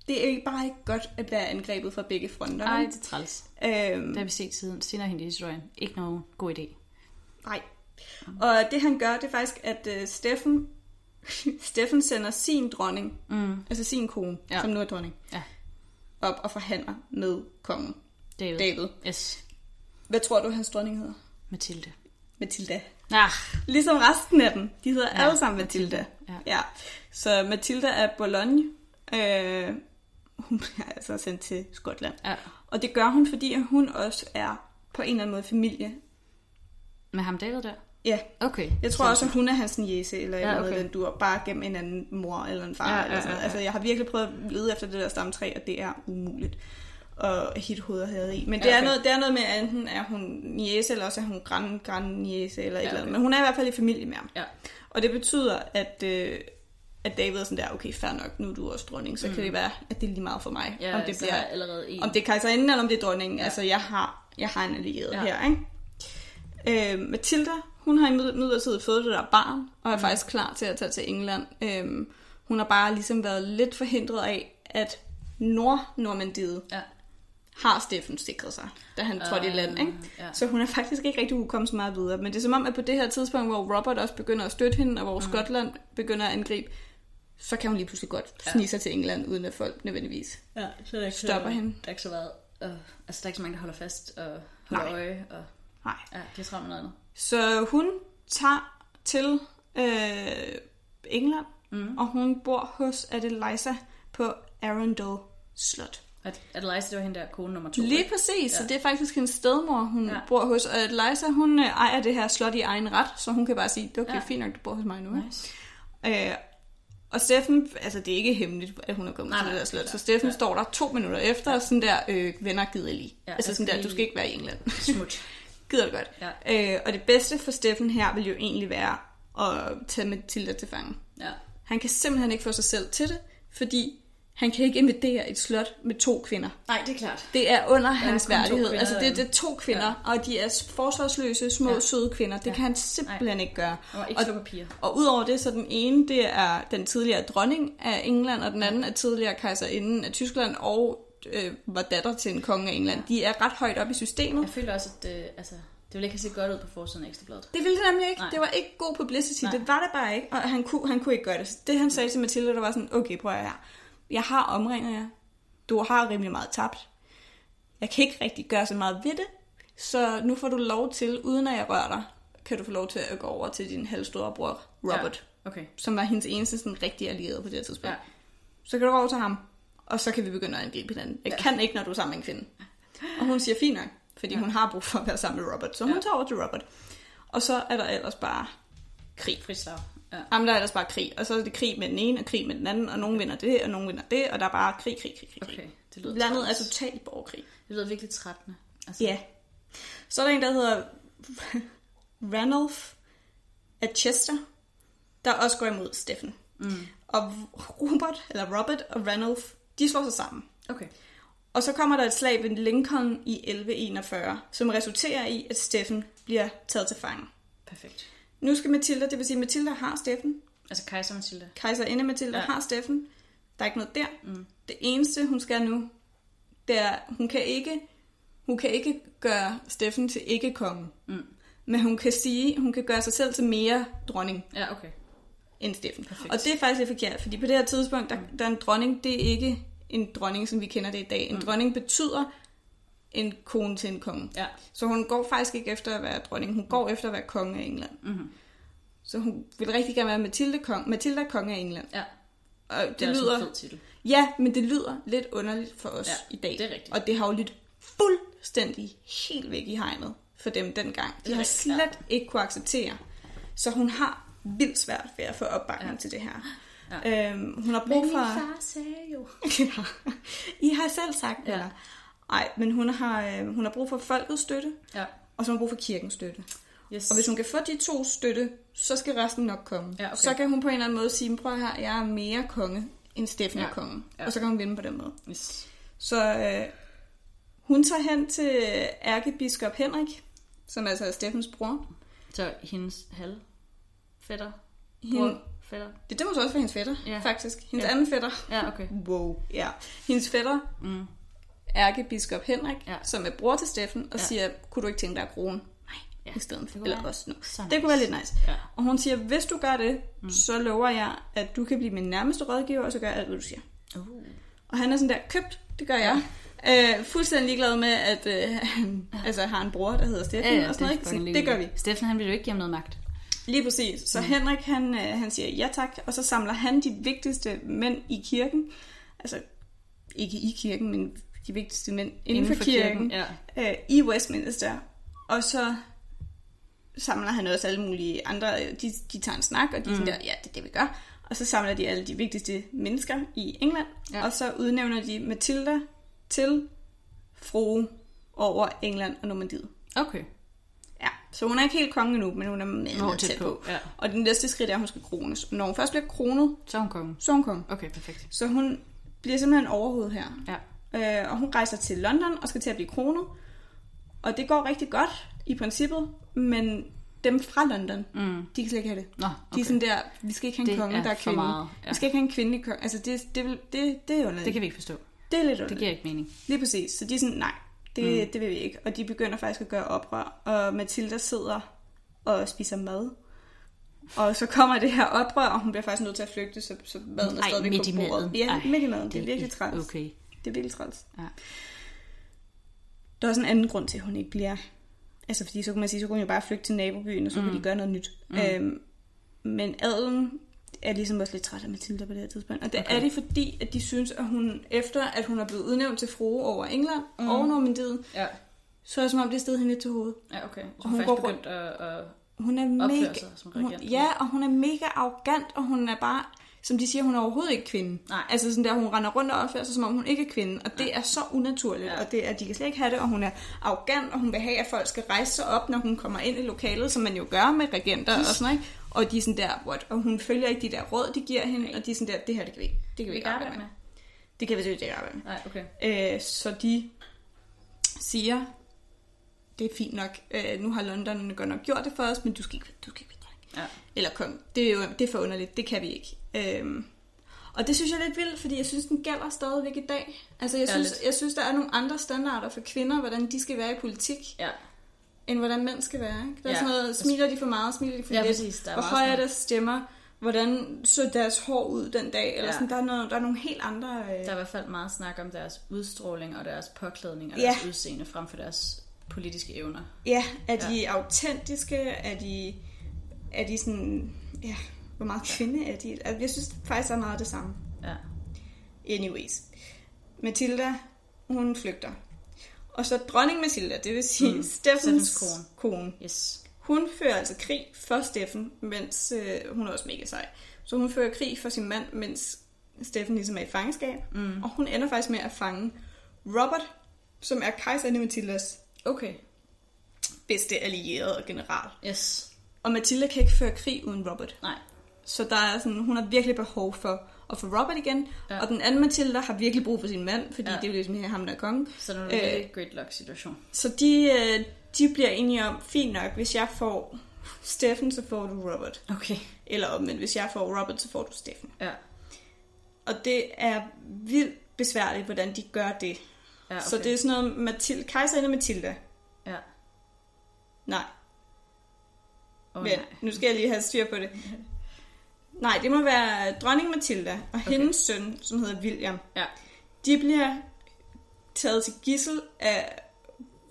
det er ikke bare ikke godt at være angrebet fra begge fronter. ej, vel? det er træls. Øhm, Det har vi set siden, senere hen i historien. Ikke nogen god idé. Nej. Og det han gør, det er faktisk, at uh, Steffen, [laughs] Steffen sender sin dronning, Mm. altså sin kone, Ja. som nu er dronning, Ja. op og forhandler med kongen David. David. Yes. Hvad tror du, hans dronning hedder? Mathilde. Matilda. Ah, Ligesom resten af dem. De hedder Ja, alle sammen Matilda. ja. ja. Så Matilda er Bologna. Øh, hun [laughs] bliver altså sendt til Skotland. ja. Og det gør hun, fordi at hun også er på en eller anden måde familie. Med ham David der? Ja, Okay. jeg tror også, at hun er hans niece, eller Ja, noget okay. okay. den dur, bare gennem en anden mor eller en far. Ja, Ja, eller sådan noget. ja, ja. Altså, jeg har virkelig prøvet at lede efter det der stamtræ, og det er umuligt at hit hovedet havde i. Men det, Ja, okay. okay. er noget, det er noget med, at enten er hun niece, eller også er hun grand, grand niece, eller et Ja, eller andet. okay. Men hun er i hvert fald i familie med ham. Ja. Og det betyder, at, øh, at David er sådan der, okay, fair nok, nu er du også dronning, så mm. kan det være, at det er lige meget for mig. Ja, om det bliver, er allerede en. om det er kejserinden, eller om det er dronningen. Ja. Altså, jeg har, jeg har en allieret Ja. her, ikke? Øh, Matilda, hun har imidlertid fået det der barn, og er mm. faktisk klar til at tage til England. Øh, hun har bare ligesom været lidt forhindret af, at Nord-Normandiet Ja. har Steffen sikret sig, da han trådte i land, ikke? ja. Så hun er faktisk ikke rigtig kunne komme så meget videre. Men det er som om, at på det her tidspunkt, hvor Robert også begynder at støtte hende, og hvor mm. Skotland begynder at angribe, så kan hun lige pludselig godt snige sig til England, uden at folk nødvendigvis Ja, så der er ikke Stopper så, hende. Der er ikke så meget... Øh, altså, der er ikke så mange, der holder fast og holder Nej. øje. Og, Nej. ja, det er travlt noget andet. Så hun tager til øh, England, Mm. og hun bor hos Adeliza på Arundel Slot. At, at Liza, det var hende der kone nummer to. Lige præcis, ja. så Ja. det er faktisk hendes stedmor, hun ja. Ja. bor hos. Og Liza, hun øh, ejer det her slot i egen ret, så hun kan bare sige, det er okay, ja. Ja. fint nok, du bor hos mig nu. Nice. Øh, og Steffen, altså det er ikke hemmeligt, at hun er kommet Nej, til det der slot, så Steffen Ja. står der to minutter efter, og sådan der, øh, venner gider lige. Ja, altså jeg sådan der, du skal ikke være i England. [laughs] Smut. gider du godt. Ja. Øh, og det bedste for Steffen her vil jo egentlig være at tage Mathilda til fange. Ja. Han kan simpelthen ikke få sig selv til det, fordi han kan ikke invadere et slot med to kvinder. Nej, det er klart. Det er under ja, hans to værdighed. kvinder Altså det, det er to kvinder, ja. og de er forsvarsløse, små, ja. Ja. søde kvinder. Det ja. Ja. kan han simpelthen ikke gøre. Og ikke Og- slå papir. Og udover det, så den ene, det er den tidligere dronning af England, og den anden er tidligere kejserinde af Tyskland, og øh, var datter til en konge af England. De er ret højt op i systemet. Jeg føler også, at øh, altså, det ville ikke have set godt ud på forsiden af Ekstrabladet. Det ville det nemlig ikke. Nej. Nej. Det var ikke god publicity. Nej. Nej. Det var det bare ikke. Og han kunne, han kunne ikke gøre det. Det han sagde til Mathilde, der var sådan, okay, prøv at her. Jeg har omringet jer. Du har rimelig meget tabt. Jeg kan ikke rigtig gøre så meget ved det. Så nu får du lov til, uden at jeg rører dig, kan du få lov til at gå over til din halvstore bror, Robert. Ja. Okay. Som var hendes eneste sådan, rigtige allierede på det her tidspunkt. Ja. Så kan du gå over til ham. Og så kan vi begynde at angribe hinanden. Jeg ja. kan ikke, når du er sammen med en kvinde. Og hun siger, fint nok. Fordi ja. hun har brug for at være sammen med Robert. Så hun Ja. tager over til Robert. Og så er der ellers bare krig. Frislag. Ja. Jamen, der er ellers bare krig. Og så er det krig med den ene, og krig med den anden, og nogen vinder det, og nogen vinder det, og der er bare krig, krig, krig, krig. Okay, det lyder Landet er totalt borgerkrig. Det lyder virkelig trættende. Altså, Ja. Så er der en, der hedder [laughs] Ranulf af Chester, der også går imod Steffen. Mm. Og Robert, eller Robert og Ranulf, de slår sig sammen. Okay. Og så kommer der et slag ved Lincoln i 1141, som resulterer i, at Steffen bliver taget til fange. Perfekt. Nu skal Matilda, det vil sige, at Matilda har Steffen. Altså kejser Mathilde. Kejserinde Matilda ja. Har Steffen. Der er ikke noget der. Mm. Det eneste, hun skal nu, det er, hun kan ikke, hun kan ikke gøre Steffen til ikke-konge. Mm. Men hun kan sige, hun kan gøre sig selv til mere dronning Ja, okay. end Steffen. Perfekt. Og det er faktisk lidt forkert, fordi på det her tidspunkt, der, der er en dronning, det er ikke en dronning, som vi kender det i dag. En mm. dronning betyder en kone til en konge. Ja. Så hun går faktisk ikke efter at være dronning, hun går efter at være konge af England. Mm-hmm. Så hun vil rigtig gerne være Matilda, kong, Matilda konge af England. Ja, Og det, det er lyder, en fed titel. ja, men det lyder lidt underligt for os Ja, i dag. det er rigtigt. Og det har jo lidt fuldstændig helt væk i hegnet for dem dengang. Det De har slet ja. ikke kunne acceptere. Så hun har vildt svært ved at få opbakning ja. Til det her. Ja. Øhm, hun har brug for... far sagde jo. [laughs] ja. I har selv sagt, ja. Ja. eller? Ej, men hun har, øh, hun har brug for folkets støtte, Ja. og så har hun brug for kirkens støtte. Yes. Og hvis hun kan få de to støtte, så skal resten nok komme. Ja, okay. Så kan hun på en eller anden måde sige, prøv her, jeg er mere konge end Steffen er Ja. konge. Ja. Og så kan hun vinde på den måde. Yes. Så øh, hun tager hen til ærkebiskop Henrik, som altså er Steffens bror. Så hendes halvfætter? Hende, fætter? det, det må så også være hendes fætter, Ja. faktisk. Hendes Ja. anden fætter. Ja, okay. Wow, ja. Hendes fætter, Mm. Ærkebiskop Henrik, Ja. som er bror til Steffen, og Ja. siger, kunne du ikke tænke dig at krone? Nej, Ja, i stedet det for. Eller også nu. så Det nice. kunne være lidt nice. Ja. Og hun siger, hvis du gør det, mm. så lover jeg, at du kan blive min nærmeste rådgiver, og så gør jeg alt, hvad du siger. Uh. Og han er sådan der, købt, det gør jeg. Øh, fuldstændig ligeglad med, at øh, han altså, har en bror, der hedder Steffen, Ja, ja, og sådan noget. ikke? Det gør vi. Steffen, han vil jo ikke give ham noget magt. Lige præcis. Så mm. Henrik, han, øh, han siger ja tak, og så samler han de vigtigste mænd i kirken. Altså, ikke i kirken, men de vigtigste mænd inden, inden for kirken, ja. øh, i Westminster. Og så samler han også alle mulige andre, øh, de, de tager en snak, og de mm. Sådan der, ja, det er det, vi gør. Og så samler de alle de vigtigste mennesker i England, ja. Og så udnævner de Matilda til frue over England og Normandiet. Okay. Ja, så hun er ikke helt konge nu, men hun er meget, Nå, tæt tæt på. på, ja. Og det næste skridt er, at hun skal krones. Når hun først bliver kronet, Så er hun konge. så er hun konge. Okay, perfekt. Så hun bliver simpelthen overhoved her. Ja. Øh, og hun rejser til London og skal til at blive kronet. Og det går rigtig godt i princippet, men dem fra London, Mm. de kan slet ikke have det. Nå, De okay. er sådan der, vi skal ikke have en Det konge, er der er kvinde. meget, ja. Vi skal ikke have en kvindelig konge. Altså, det, det, det, det er underligt. Det kan vi ikke forstå. det er lidt Det underligt. giver ikke mening. Lige præcis. Så de er sådan, nej, det, mm. det vil vi ikke. Og de begynder faktisk at gøre oprør. Og Mathilda sidder og spiser mad. Og så kommer det her oprør, og hun bliver faktisk nødt til at flygte, så, så maden er Ej, stadigvæk midt på bordet. maden. Ja, Ej, midt i maden. Det, det er virkelig træls. okay. Det er virkelig træls. Ja. Der er også en anden grund til, at hun ikke bliver... Altså, fordi så kunne man sige, så kunne hun jo bare flygte til nabobyen, og så mm. kunne de gøre noget nyt. Mm. Øhm, men adelen er ligesom også lidt træt af Matilda på det her tidspunkt. Og det Okay. er de, fordi at de synes, at hun, efter at hun er blevet udnævnt til frue over England Mm. og Normandiet, Ja, så er det som om, det er stedet hende lidt til hovedet. ja okay. Så Og hun hun går begyndt at, at Hun er mega... sig som Hun, regent. ja, og hun er mega arrogant, og hun er bare, som de siger, hun er overhovedet ikke kvinde. Nej. Altså sådan der, hun render rundt og opfører sig, som om hun ikke er kvinde, og det er så unaturligt, Ja. og det er, de kan slet ikke have det, og hun er arrogant, og hun vil have, at folk skal rejse sig op, når hun kommer ind i lokalet, som man jo gør med regenter og sådan ikke? Og de er sådan der, what? Og hun følger ikke de der råd, de giver hende, og de er sådan der, det her, det kan vi ikke, det kan vi Vi ikke arbejde med. med. Det kan vi selvfølgelig ikke arbejde med. Nej, okay. Øh, så de siger, det er fint nok, øh, nu har London godt nok gjort det for os, men du skal ikke, du skal ikke. Ja. Eller kom, det er jo det er for underligt, det kan vi ikke. Øhm, og det synes jeg er lidt vildt, fordi jeg synes, den gælder stadigvæk i dag. Altså jeg Ja, synes, jeg synes der er nogle andre standarder for kvinder, hvordan de skal være i politik, Ja, end hvordan mænd skal være. Ikke? Der er Ja. sådan noget, smiler de for meget, smiler de for ja lidt, præcis. Der er hvor meget høj er sådan- deres stemmer, hvordan så deres hår ud den dag, eller Ja. sådan, der, er noget, der er nogle helt andre... Øh... Der er i hvert fald meget snak om deres udstråling og deres påklædning og Ja. deres udseende frem for deres politiske evner. Ja, er de autentiske? Er de, er de sådan... Ja, hvor meget kvinde er de? Altså, Jeg synes faktisk, er meget det samme. Ja. Anyways. Matilda, hun flygter. Og så dronning Matilda, det vil sige Mm. Steffens, Steffens kone. kone. Yes. Hun fører altså krig for Steffen, mens øh, hun er også mega sej. Så hun fører krig for sin mand, mens Steffen ligesom er i fangeskab. Mm. Og hun ender faktisk med at fange Robert, som er kejserinde Matildas Okay. bedste allierede og general. Yes. Og Matilda kan ikke føre krig uden Robert. Nej. Så der er sådan, hun har virkelig behov for at få Robert igen. Ja. Og den anden Matilda har virkelig brug for sin mand, fordi Ja. det er jo ligesom ham, der er kongen. Så nu er Øh. det en great luck situation. Så de, øh, de bliver enige om, fint nok, hvis jeg får Steffen, så får du Robert. Okay. Eller omvendt, hvis jeg får Robert, så får du Steffen. Ja. Og det er vildt besværligt, hvordan de gør det. Ja, okay. Så det er sådan noget, Mathilde, kejserinde Matilda. Ja. Nej, Oh, Men nej. nu skal jeg lige have styr på det. [laughs] Nej, det må være dronning Matilda og Okay. hendes søn, som hedder William. Ja. De bliver taget til gissel af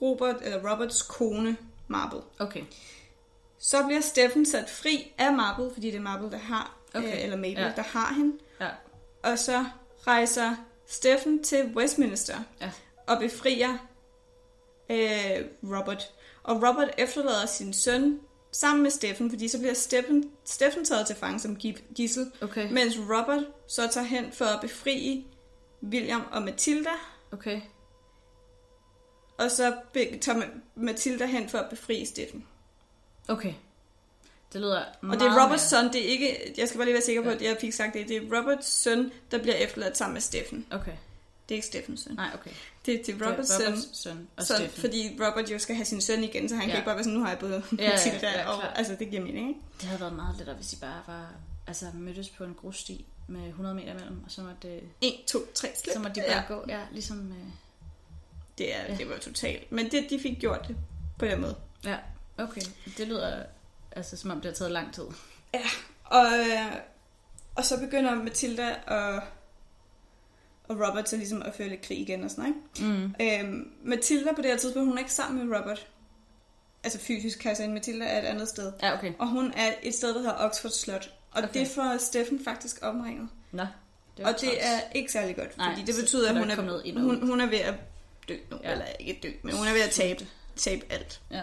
Robert, eller Roberts kone, Marble. Okay. Så bliver Steffen sat fri af Marble, fordi det er Marble, der har, Okay. okay. øh, eller Mabel, ja. der har hende. Ja. Og så rejser Steffen til Westminster Ja. og befrier øh, Robert. Og Robert efterlader sin søn sammen med Steffen, fordi så bliver Steffen, Steffen taget til fange som gi- gissel, Okay. mens Robert så tager hen for at befri William og Matilda, Okay. og så tager Ma- Matilda hen for at befri Steffen. Okay. Det lyder Og meget det er Roberts søn, det er ikke, jeg skal bare lige være sikker på, Ja. at jeg fik sagt det, det er Roberts søn, der bliver efterladt sammen med Steffen. Okay. Det er ikke Steffens søn. Nej, okay. Det er til Det er Roberts søn, Roberts søn og så, Steffen. fordi Robert jo skal have sin søn igen, så han ja. Ja. kan ikke bare være sådan, nu har jeg både Ja, ja, Matilda, ja, og altså det giver mening, ikke? Det havde været meget lettere, hvis de bare var, altså, mødtes på en grussti med 100 meter imellem, og så måtte, det, 1, 2, 3, slip. så måtte de bare ja. gå, ja, ligesom... Øh, Det, er, Ja. det var totalt. Men det, de fik gjort det på den måde. ja, okay. Det lyder altså, som om det har taget lang tid. Og, øh, og så begynder Matilda og, og Robert så ligesom at føre lidt krig igen og sådan noget. Mm. Ikke? Øhm, Matilda på det her tidspunkt, hun er ikke sammen med Robert. Altså fysisk, kan jeg sige. Matilda er et andet sted. Ja, okay. Og hun er et sted, der hedder Oxford Slot. Og Okay. det får Steffen faktisk omringet. Nå, Det og det træls. er ikke særlig godt, fordi Nej, det betyder, at hun er, ind hun, hun er ved at dø nu. Ja. Eller ikke dø, men hun er ved at tabe, tabe alt. Ja.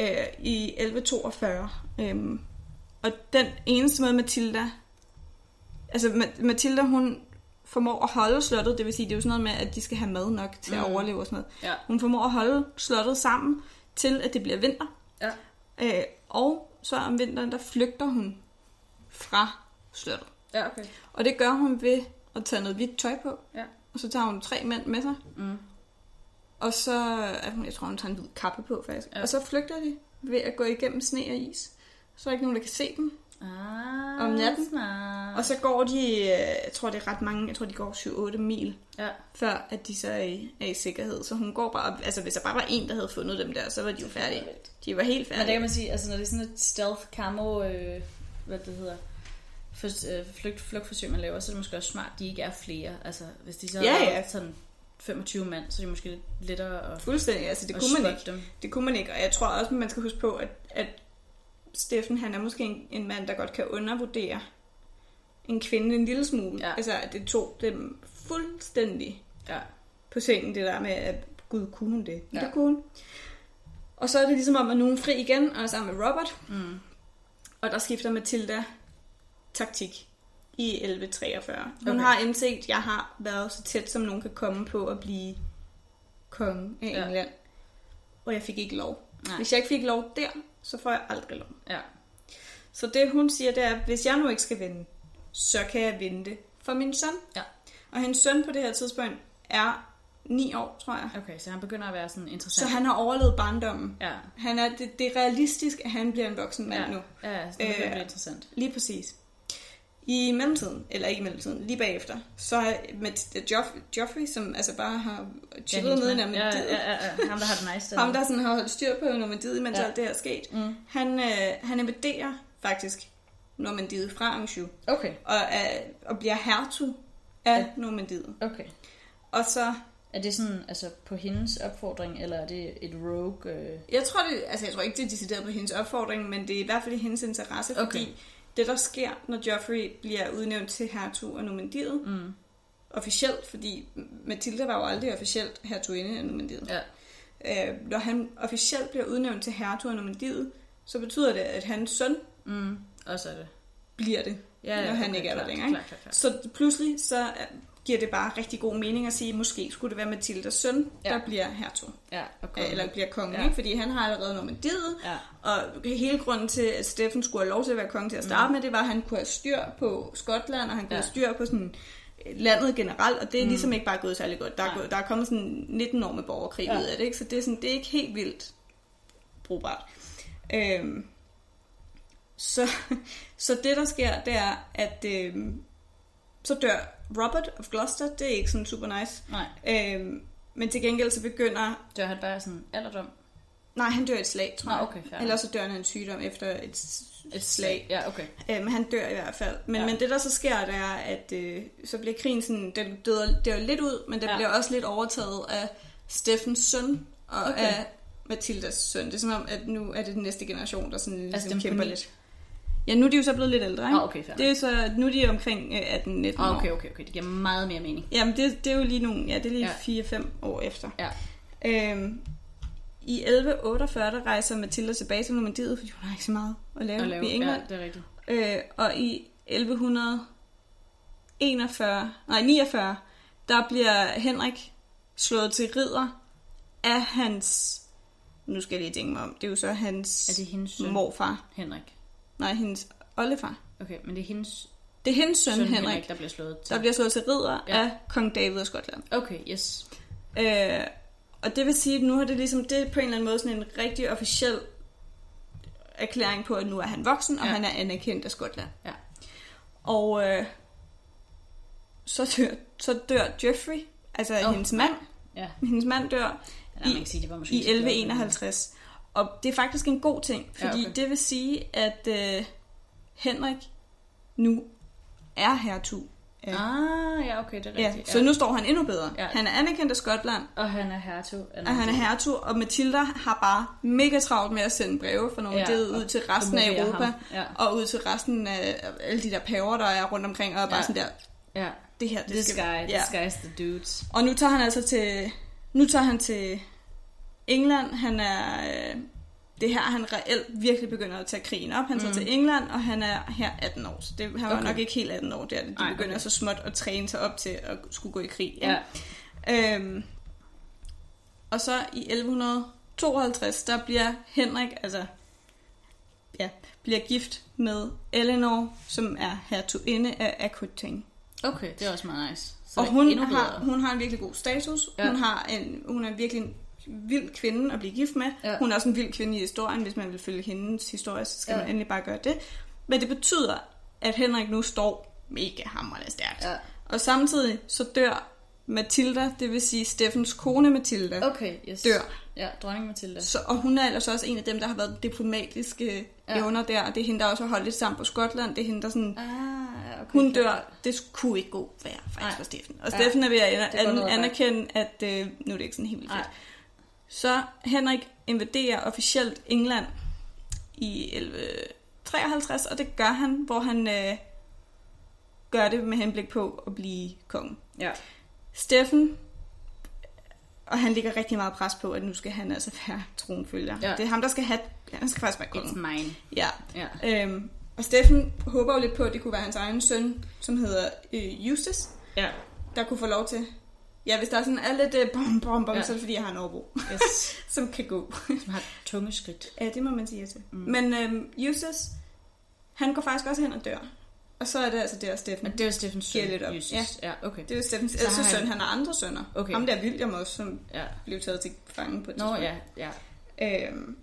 Øh, I 1142. Øhm, og den eneste måde, Matilda... Altså, Ma- Matilda, hun formår at holde slottet, det vil sige, det er jo sådan noget med, at de skal have mad nok til at Mm. overleve og sådan noget. Ja. Hun formår at holde slottet sammen til, at det bliver vinter. Ja. Øh, og så om vinteren, der flygter hun fra slottet. Ja, okay. Og det gør hun ved at tage noget hvidt tøj på. Ja. Og så tager hun tre mænd med sig. Mm. Og så, jeg tror hun tager en hvid kappe på faktisk. Ja. Og så flygter de ved at gå igennem sne og is. Så er der ikke nogen, der kan se dem. Ah, Om natten. Smart. Og så går de, øh, jeg tror det er ret mange, jeg tror de går 7-8 mil, Ja, før at de så er i, er i sikkerhed. Så hun går bare, altså hvis der bare var en, der havde fundet dem der, så var de jo færdige. De var helt men det kan færdige. man sige, altså når det er sådan et stealth camo, øh, hvad det hedder, for, øh, flugt, flugtforsøg, man laver, så er det måske også smart, at de ikke er flere. Altså, hvis de så Ja, er ja. sådan 25 mand, så er det måske lidt lettere at, Fuldstændig, altså det kunne man ikke. dem. Det kunne man ikke, og jeg tror også, at man skal huske på, at, at Steffen, han er måske en, en mand, der godt kan undervurdere en kvinde en lille smule. Ja. Altså, at det tog dem fuldstændig Ja. på sengen, det der med, at gud, kunne hun det? Ja. Ja. Det kunne hun. Og så er det ligesom om, at nogen er fri igen, og er sammen med Robert. Mm. Og der skifter Matilda taktik i 1143. Hun Okay. har indset, at jeg har været så tæt, som nogen kan komme på at blive konge af Ja. England. Og jeg fik ikke lov. Nej. Hvis jeg ikke fik lov der, så får jeg aldrig lov. Ja. Så det hun siger, det er, at hvis jeg nu ikke skal vinde, så kan jeg vinde det for min søn. Ja. Og hendes søn på det her tidspunkt er 9 år, tror jeg. Okay, så han begynder at være sådan Så interessant. han har overlevet barndommen. Ja. Han er, det, det er realistisk, at han bliver en voksen mand Ja. nu. Ja, så det Øh, interessant. Lige præcis. I mellemtiden, eller ikke i mellemtiden, lige bagefter, så med Joff, Joffrey, som altså bare har chillet nede i mand. ja, Normandiet. ja, ja, ja, ham der har det nice. [laughs] Ham, der sådan har holdt styr på Normandiet, mens Ja. alt det her er sket. Mm. Han, øh, han invaderer faktisk Normandiet fra Anjou, Okay, og, er, og bliver hertug af ja. Normandiet. okay. Og så, Er det sådan, altså på hendes opfordring, eller er det et rogue? Øh... jeg tror, det, altså jeg tror ikke, det er decideret på hendes opfordring, men det er i hvert fald i hendes interesse, Okay. fordi det, der sker, når Joffrey bliver udnævnt til hertug af Normandiet, Mm. officielt, fordi Matilda var jo aldrig officielt hertuginde af Normandiet. Ja. Øh, når han officielt bliver udnævnt til hertug af Normandiet, så betyder det, at hans søn Mm. Og så er det. bliver det. Ja, Når han okay, ikke er der klart, længere? Klart, klart, klart. Så pludselig så giver det bare rigtig god mening at sige, at måske skulle det være Matildas søn, Ja. der bliver hertug. Ja, og Eller bliver konge, Ja. ikke? fordi han har allerede Normandiet, Ja, og hele grunden til, at Steffen skulle have lov til at være konge til at starte mm. med, det var, at han kunne have styr på Skotland, og han kunne Ja. have styr på sådan øh, landet generelt, og det er mm. ligesom ikke bare gået særlig godt. Der er, gået, der er kommet sådan 19 år med borgerkrig ja. ud af det, ikke? så det er, sådan, det er ikke helt vildt brugbart. Øhm, så, [laughs] så det, der sker, det er, at øhm, så dør Robert of Gloucester. Det er ikke sådan super nice. nej. Øhm, men til gengæld så begynder... Dør han bare sådan alderdom? Nej, han dør et slag, tror jeg. okay, fair. Eller så dør han en sygdom efter et, Et slag. Ja, okay. Øh, men han dør i hvert fald. Men, Ja. men det, der så sker, det er, at øh, så bliver krigen sådan... Den døder, dør lidt ud, men den Ja. bliver også lidt overtaget af Steffens søn og Okay. okay. af Mathildas søn. Det er som om, at nu er det den næste generation, der sådan ligesom Altså, kæmper lidt. Ja, nu er de jo så blevet lidt ældre, ikke? Ah, okay, fair. Det er så, nu er de omkring øh, 18-19 Ah, år. okay, okay, okay. Det giver meget mere mening. Jamen, det, det er jo lige nogle, ja, det er lige Ja. 4-5 år efter. Ja. Øhm, I 1148, der rejser Matilda tilbage til Normandiet, fordi hun har ikke så meget at lave, At lave. i England. Ja, det er rigtigt. Øh, og i 1141, nej 49, der bliver Henrik slået til ridder af hans, nu skal jeg lige tænke mig om, det er jo så hans Er det hendes søn, morfar, Henrik? Nej hendes oldefar. Okay, men det er hendes Det er hendes søn, søn, Henrik, Henrik, der bliver slået til. der bliver slået til ridder Ja. af kong David af Skotland. Okay, yes. Øh, og det vil sige, at nu har det ligesom, det er på en eller anden måde sådan en rigtig officiel erklæring på, at nu er han voksen, og Ja. han er anerkendt af Skotland. Ja. Og øh, så, dør, så dør Jeffrey, altså oh, hendes mand. Ja, Hendes mand dør ja man kan sige, det var måske i ikke så flot, 1151. Og det er faktisk en god ting, fordi Ja, ja, okay. det vil sige, at øh, Henrik nu er hertug. Ja. Ah, ja, okay, det er Ja, rigtigt. så nu står han endnu bedre. Ja. Ja. Han er anerkendt af Skotland, Og han er hertug. af og han er hertug, og Matilda har bare mega travlt med at sende breve fra nogle Ja, ja, ud til resten af Europa, ham. Ja. og ud til resten af alle de der paver, der er rundt omkring, og er bare Ja. sådan der, Ja, det her, det this skal guy, ja. this guy's the dudes. Og nu tager han altså til, nu tager han til England, han er, øh, det er her, han reelt virkelig begynder at tage krigen op. Han tager Mm. til England, og han er her 18 år, så det, han var Okay. nok ikke helt 18 år der. De Ej, begynder okay. så småt at træne sig op til at skulle gå i krig. Ja, ikke? Øhm, og så i 1152, der bliver Henrik, altså, ja, bliver gift med Eleanor, som er hertuginde af Aquitaine. okay, det er også meget nice. Så Og hun har, hun har en virkelig god status. Ja. Ja. Hun, har en, hun er virkelig en vild kvinde at blive gift med. Ja. Hun er også en vild kvinde i historien. Hvis man vil følge hendes historie, så skal Ja. man endelig bare gøre det. Men det betyder, at Henrik nu står mega hamrende stærkt. Ja. Og samtidig så dør Matilda, det vil sige Steffens kone Matilda, Okay, yes. dør. Ja, dronning Mathilde. Så, og hun er ellers også en af dem, der har været diplomatiske Ja. evner der. Og det er hende, der også har holdt lidt sammen på Skotland. Det er hende, der sådan... Ah, okay. Hun dør, det kunne ikke gå værre faktisk for Steffen. Og. Steffen er ved at an- anerkende, at øh, nu er det ikke sådan helt vildt fedt. Så Henrik invaderer officielt England i 1153, og det gør han, hvor han øh, gør det med henblik på at blive konge. Ja. Steffen, og han ligger rigtig meget pres på, at nu skal han altså være [laughs] tronfølger. Ja. Det er ham, der skal have, han skal faktisk være It's konge. mine. Ja. Ja. Øhm, og Steffen håber jo lidt på, at det kunne være hans egen søn, som hedder øh, Justus, Ja. der kunne få lov til. Ja, hvis der er sådan er lidt øh, bom, bom, bom, Ja. så er det fordi, jeg har en overbo, Yes. [laughs] som kan gå. Som har tunge skridt. Ja, det må man sige til. Mm. Men øhm, Justus, han går faktisk også hen og dør. Og så er det altså der, Steffen. Men det var Steffens søn. Lidt op. Jesus. Ja. ja. okay. Det er Steffens Så ældste søn. Han har andre sønner. Okay. Ham der William også, som Ja. blev taget til fange på et Nå, tidspunkt. ja, ja. Øhm,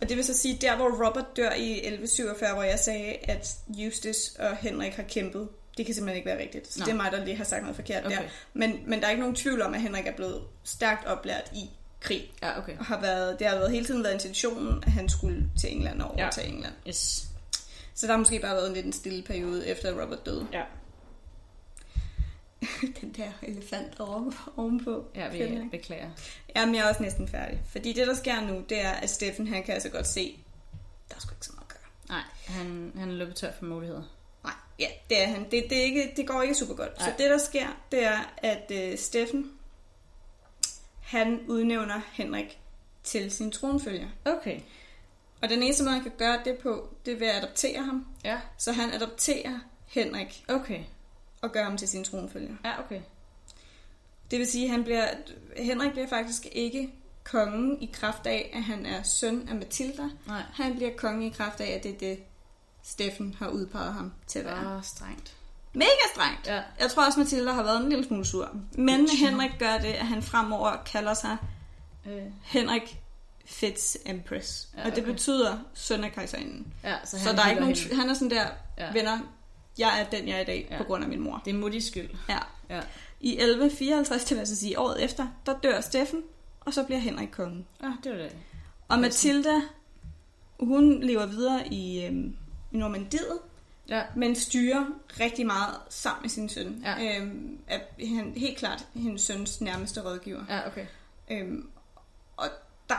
og det vil så sige, der hvor Robert dør i 1147, hvor jeg sagde, at Justus og Henrik har kæmpet, det kan simpelthen ikke være rigtigt. Så Nå. det er mig, der lige har sagt noget forkert Okay. der. Men, men der er ikke nogen tvivl om, at Henrik er blevet stærkt oplært i krig. Ja, okay. Og har været, det har været hele tiden været intentionen, at han skulle til England og overtage ja. England. Yes. Så der har måske bare været en lidt en stille periode, efter Robert døde. Ja. [laughs] Den der elefant oven, ovenpå. Ja, vi ikke? beklager. Jamen, jeg er også næsten færdig. Fordi det, der sker nu, det er, at Steffen, han kan altså godt se, der er sgu ikke så meget at gøre. Nej, han, han er løbet tør for muligheder. Ja, det er han. Det, det, er ikke, det går ikke super godt. Nej. Så det, der sker, det er, at øh, Steffen, han udnævner Henrik til sin tronfølger. Okay. Og den eneste måde, han kan gøre det på, det er ved at adoptere ham. Ja. Så han adopterer Henrik Okay. og gør ham til sin tronfølger. Ja, okay. Det vil sige, at han bliver, Henrik bliver faktisk ikke kongen i kraft af, at han er søn af Matilda. Nej. Han bliver konge i kraft af, at det er det, Steffen har udpeget ham til at være. Bare strengt. Mega strengt. Ja. Jeg tror også, Matilda har været en lille smule sur. Men Bitch. Henrik gør det, at han fremover kalder sig Øh, Henrik Fitz Empress. Ja, Ja, og det okay. betyder søn af kejserinen. ja, så, han så der er ikke nogen... hende. Han er sådan der, Ja. ja. venner, jeg er den, jeg er i dag, Ja. ja. på grund af min mor. Det er Moody's skyld. Ja. Ja. I 1154, det vil altså sige året efter, der dør Steffen, og så bliver Henrik konge. Ah, det var det. Og Matilda, hun lever videre i, øhm, i Normandiet, Ja. men styrer rigtig meget sammen med sin søn. Ja. Øhm, er han helt klart hendes søns nærmeste rådgiver. Ja, okay. Øhm, og der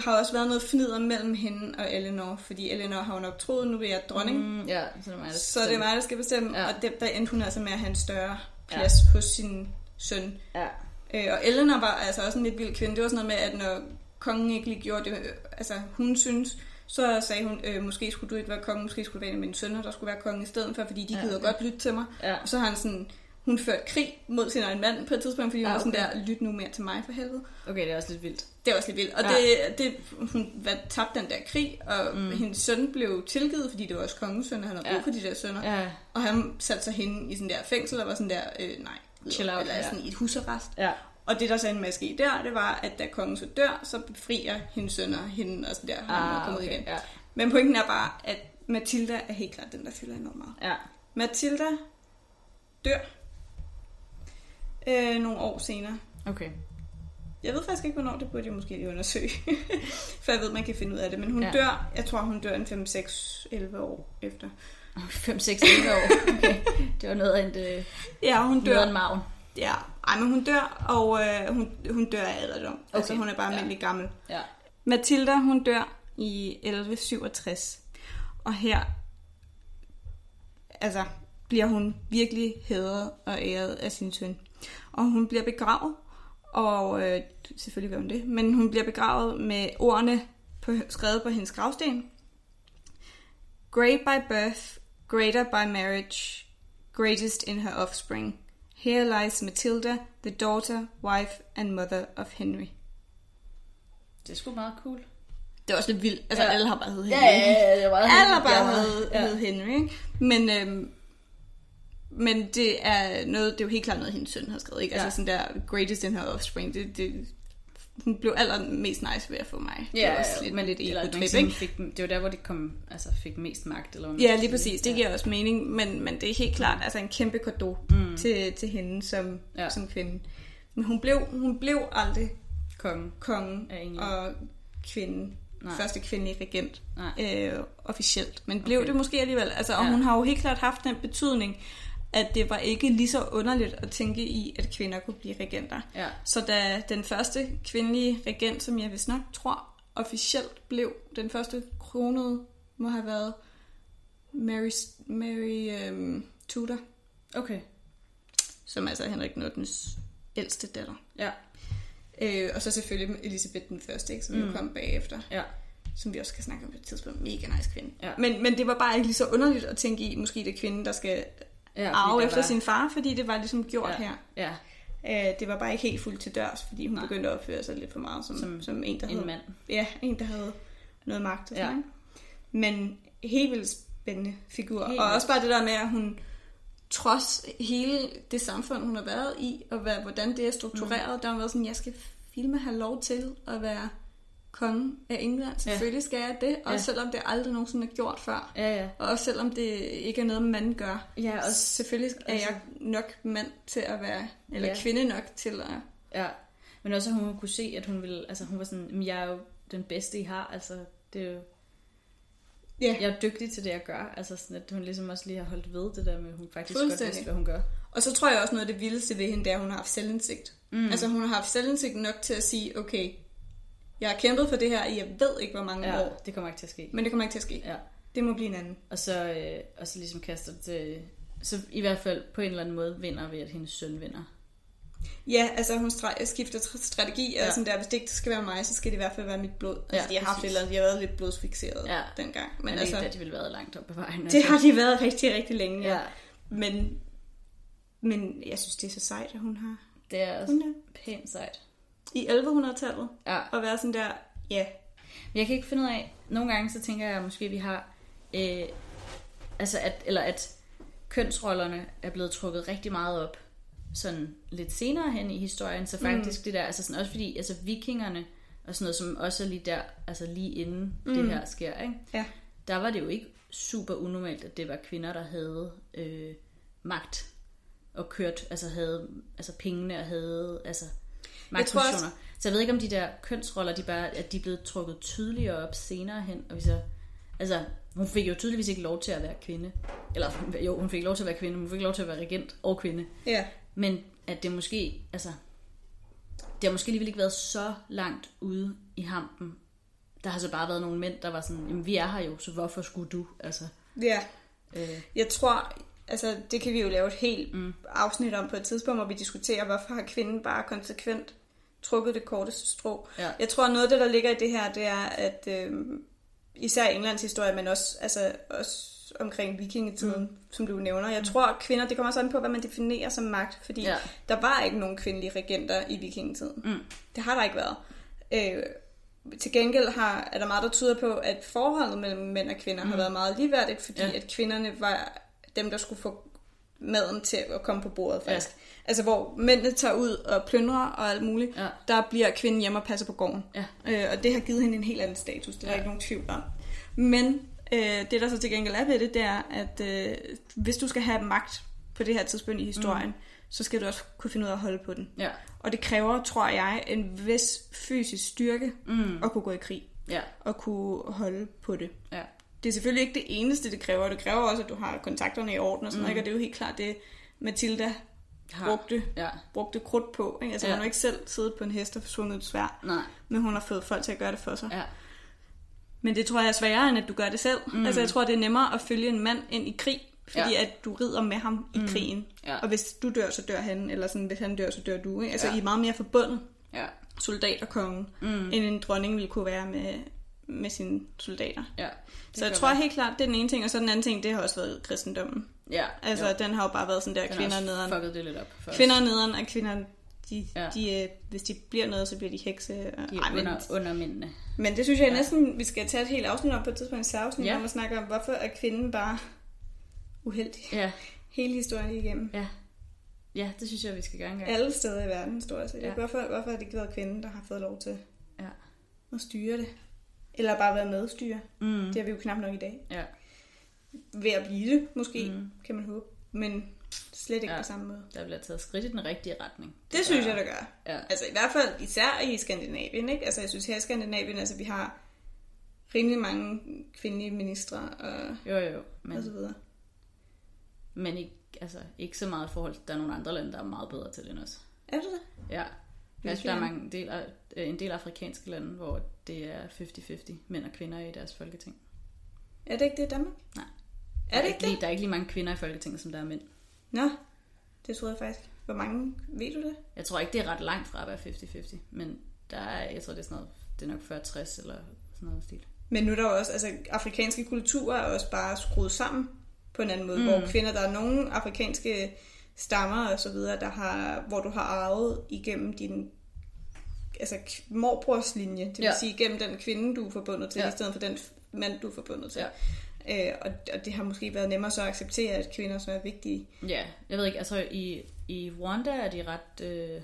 har også været noget fnider mellem hende og Eleanor, fordi Eleanor har jo nok troet, nu er jeg dronning, mm, ja, så det er mig, der så det er mig, der skal bestemme. Ja. Og det, der endte hun altså med at have en større plads ja. hos sin søn. Ja. Øh, og Eleanor var altså også en lidt vild kvinde. Det var sådan noget med, at når kongen ikke lige gjorde det, øh, altså hun synes, så sagde hun, øh, måske skulle du ikke være konge, måske skulle det være en af mine sønner, der skulle være konge i stedet for, fordi de Ja, gider okay. godt lytte til mig. Ja. Og så har han sådan, hun ført krig mod sin egen mand på et tidspunkt, fordi hun Ja, var sådan okay. der, lyt nu mere til mig for helvede. Okay, det er også lidt vildt. Det er også lidt vildt. Og Ja. ja. det, det, hun var, tabte den der krig, og mm. hendes søn blev tilgivet, fordi det var også kongens søn, og han havde Ja. brug for de der sønner. Ja. Og han satte sig hende i sådan der fængsel, og var sådan der, øh, nej, Chill out, eller ja. sådan i et husarrest. Ja. Og det, der så endte med at ske der, det var, at da kongen så dør, så befrier hendes sønner hende, og sådan der, og er Ah, kommet okay. igen. Ja. Men pointen er bare, at Matilda er helt klart den, der fylder enormt meget. Ja. Matilda dør øh, nogle år senere. Okay. Jeg ved faktisk ikke, hvornår det burde jeg måske lige undersøge. [laughs] For jeg ved, man kan finde ud af det. Men hun Ja. dør, jeg tror, hun dør en 5, 6, 11 år efter. 5, 6, 11 år. Okay. Det var noget af en, øh, Ja, hun noget af dør. en maven. Ja, ej, men hun dør, og øh, hun, hun dør af alderdom. Okay. Altså, Okay. hun er bare Ja. almindelig gammel. Ja. Matilda, hun dør i 1167. Og her altså, bliver hun virkelig hædret og æret af sin søn. Og hun bliver begravet, og øh, selvfølgelig gør hun det, men hun bliver begravet med ordene på, skrevet på hendes gravsten. Great by birth, greater by marriage, greatest in her offspring. Here lies Matilda, the daughter, wife and mother of Henry. Det er sgu meget cool. Det er også lidt vildt. Altså, Ja. alle har bare heddet Henry. Ja, ja, ja, det var Alle har bare hed, ja. hed Henry, ikke? Men, øhm, men det er noget, det er jo helt klart noget, hendes søn har skrevet, ikke? Ja. Altså sådan der greatest in her offspring, det, det, hun blev allermest nice ved at få mig. det er også lidt, men lidt eller sådan ikke? fik, det var der, hvor det kom, altså fik mest magt. Eller Ja, lige præcis. Det giver også mening, men, men det er helt klart altså en kæmpe kado Mm. mm. til, til hende som, Ja. ja. som kvinde. Men hun blev, hun blev aldrig Er enig. og kvinden. Nej. Første kvindelige regent. Nej. øh, officielt. Men blev Okay. det måske alligevel. Altså, og Ja. ja. hun har jo helt klart haft den betydning, at det var ikke lige så underligt at tænke i, at kvinder kunne blive regenter. Ja. Så da den første kvindelige regent, som jeg vist nok tror officielt blev den første kronede, må have været Mary, Mary øhm, Tudor. Okay. som altså er Henrik Nuttens ældste datter. Ja. Øh, og så selvfølgelig Elisabeth den første, ikke, som mm. jo kom bagefter, Ja. som vi også skal snakke om på et tidspunkt. Mega nice kvinde. Ja. Men, men det var bare ikke lige så underligt at tænke i, måske det er kvinden, der skal ja arve efter var- sin far, fordi det var ligesom gjort Ja. her. Ja, Øh, det var bare ikke helt fuldt til dørs, fordi hun Nej. begyndte at opføre sig lidt for meget som, som, Som en, der en havde, mand. ja, en, der havde noget magt. Og sådan, Ja. Men helt vildt spændende figur. Helt og også bare det der med, at hun trods hele det samfund, hun har været i, og hvad, hvordan det er struktureret, mm. der har været sådan, jeg skal filme have lov til at være konge af England. Selvfølgelig skal jeg det, også Ja. selvom det aldrig nogensinde er gjort før. Ja, ja. Og også selvom det ikke er noget, man gør. Ja, Og også, selvfølgelig er altså- jeg nok mand til at være, eller Ja. kvinde nok til at... ja. Men også, at hun kunne se, at hun ville, altså hun var sådan, "Men jeg er jo den bedste, I har, altså det er jo, Ja. jeg er dygtig til det, jeg gør, altså sådan, at hun ligesom også lige har holdt ved det der med, at hun faktisk godt vidste, hvad hun gør. Og så tror jeg også noget af det vildeste ved hende, det er, at hun har haft selvindsigt. Mm. Altså hun har haft selvindsigt nok til at sige, okay, jeg har kæmpet for det her i jeg ved ikke, hvor mange ja, år. det kommer ikke til at ske. Men det kommer ikke til at ske. Ja. Det må blive en anden. Og så, øh, og så ligesom kaster det, så i hvert fald på en eller anden måde vinder ved, at hendes søn vinder. Ja, altså hun skifter tr- strategi, og Ja. sådan der, hvis det ikke skal være mig, så skal det i hvert fald være mit blod. Altså Ja, de har haft et eller andet, de har været lidt blodsfixeret Ja. dengang. Men Men det altså, ikke, at de ville været langt op ad vejen. det har de været rigtig, rigtig længe. Ja, Men, men jeg synes, det er så sejt, at hun har det er også hun er pænt sejt. I 1100-tallet. Ja. Og være sådan der, ja, Men jeg kan ikke finde ud af, nogle gange så tænker jeg, at måske vi har, øh, altså at, eller at kønsrollerne er blevet trukket rigtig meget op, sådan lidt senere hen i historien, så faktisk mm. det der, altså sådan, også fordi, altså vikingerne, og sådan noget, som også er lige der, altså lige inden mm. det her sker, ikke? ja. der var det jo ikke super unormalt, at det var kvinder, der havde øh, magt og kørt, altså havde altså pengene og havde altså Jeg tror magtpositioner. Så jeg ved ikke, om de der kønsroller, de bare, at de er blevet trukket tydeligere op senere hen. Og vi så, altså, hun fik jo tydeligvis ikke lov til at være kvinde. Eller jo, hun fik lov til at være kvinde, men hun fik ikke lov til at være regent og kvinde. Ja. Men at det måske, altså, det har måske alligevel ikke været så langt ude i hampen. Der har så bare været nogle mænd, der var sådan, jamen vi er her jo, så hvorfor skulle du? Altså, Ja. øh, Jeg tror, altså det kan vi jo lave et helt mm. afsnit om på et tidspunkt, hvor vi diskuterer, hvorfor har kvinden bare konsekvent trukket det korteste strå. Ja. Jeg tror, noget af det, der ligger i det her, det er, at øh, især Englands historie, men også, altså, også omkring vikingetiden, mm. som du nævner. Jeg tror, at kvinder, det kommer også an på, hvad man definerer som magt, fordi Ja. der var ikke nogen kvindelige regenter i vikingetiden. Mm. Det har der ikke været. Øh, til gengæld har, er der meget, der tyder på, at forholdet mellem mænd og kvinder mm. har været meget ligeværdigt, fordi ja. at kvinderne var dem, der skulle få maden til at komme på bordet faktisk. Ja. Altså hvor mændene tager ud og plyndrer og alt muligt, Ja. der bliver kvinden hjemme og passer på gården. Ja. Øh, og det har givet hende en helt anden status, det er ja. Der ikke nogen tvivl om. Men øh, det, der så til gengæld er ved det, det er, at øh, hvis du skal have magt på det her tidspunkt i historien, mm. så skal du også kunne finde ud af at holde på den. ja, Og det kræver, tror jeg, en vis fysisk styrke mm, at kunne gå i krig ja, og kunne holde på det. ja, Det er selvfølgelig ikke det eneste, det kræver. Det kræver også, at du har kontakterne i orden og sådan mm. noget. ikke? Og det er jo helt klart det, Mathilda har, brugte, ja, brugte krudt på. Ikke? Altså, Ja. hun har ikke selv siddet på en hest og svunget et svær, nej, men hun har fået folk til at gøre det for sig. ja, Men det tror jeg er sværere, end at du gør det selv. Mm. Altså, jeg tror, det er nemmere at følge en mand ind i krig, fordi ja. at du rider med ham i mm. krigen. Ja. Og hvis du dør, så dør han, eller sådan, hvis han dør, så dør du. Ikke? Altså, Ja. I er meget mere forbundet, ja, soldat og konge, mm, end en dronning ville kunne være med, med sine soldater. ja. Så jeg tror man. helt klart, det er den ene ting, og så den anden ting, det har også været kristendommen. ja, Altså, jo. den har jo bare været sådan der, Den kvinder nederen. fucket det lidt op os. Kvinder nederen, og kvinder, de, Ja. de, øh, hvis de bliver noget, så bliver de hekse. Og, De er ej, men, under, under mændene. men det synes jeg Ja. næsten, vi skal tage et helt afsnit om på et tidspunkt, en særafsnit, Ja. om at snakke om, hvorfor er kvinden bare uheldig. Ja, Hele historien igennem. ja. Ja, det synes jeg, vi skal gøre en gang. Alle steder i verden, stort set. Ja. Hvorfor, hvorfor har det ikke været kvinden, der har fået lov til Ja. at styre det? Eller bare været medstyre. Mm. Det har vi jo knap nok i dag. Ja. Ved at blive det, måske, Mm. kan man håbe. Men slet ikke Ja. på samme måde. Der bliver taget skridt i den rigtige retning. Det, det synes jeg, der gør. Ja. Altså i hvert fald især i Skandinavien, ikke? Altså jeg synes her i Skandinavien, altså vi har rimelig mange kvindelige ministre og, Jo, jo, men. og så videre. men ikke, altså, ikke så meget i forhold til, der er nogle andre lande, der er meget bedre til end os. Er det det? Ja. Hvilke synes, der er mange del, en del afrikanske lande, hvor det er 50-50 mænd og kvinder i deres folketing. Er det ikke det i Danmark? Nej. Er det ikke lige, det? Der er ikke lige mange kvinder i folketinget, som der er mænd. Nå, det troede jeg faktisk. Hvor mange, ved du det? Jeg tror ikke, det er ret langt fra at være 50-50, men der er, jeg tror, det er sådan noget, det er nok 40-60 eller sådan noget stil. Men nu er der også, altså afrikanske kulturer er også bare skruet sammen på en anden måde, mm. hvor kvinder, der er nogle afrikanske stammer og så videre, der har, hvor du har arvet igennem din altså k- morbrors linje, det vil Ja. sige igennem den kvinde, du er forbundet til, Ja. i stedet for den mand, du er forbundet til. Ja. Øh, og, og det har måske været nemmere så at acceptere, at kvinder så er vigtige. Ja, jeg ved ikke, altså i, i Rwanda er de ret øh,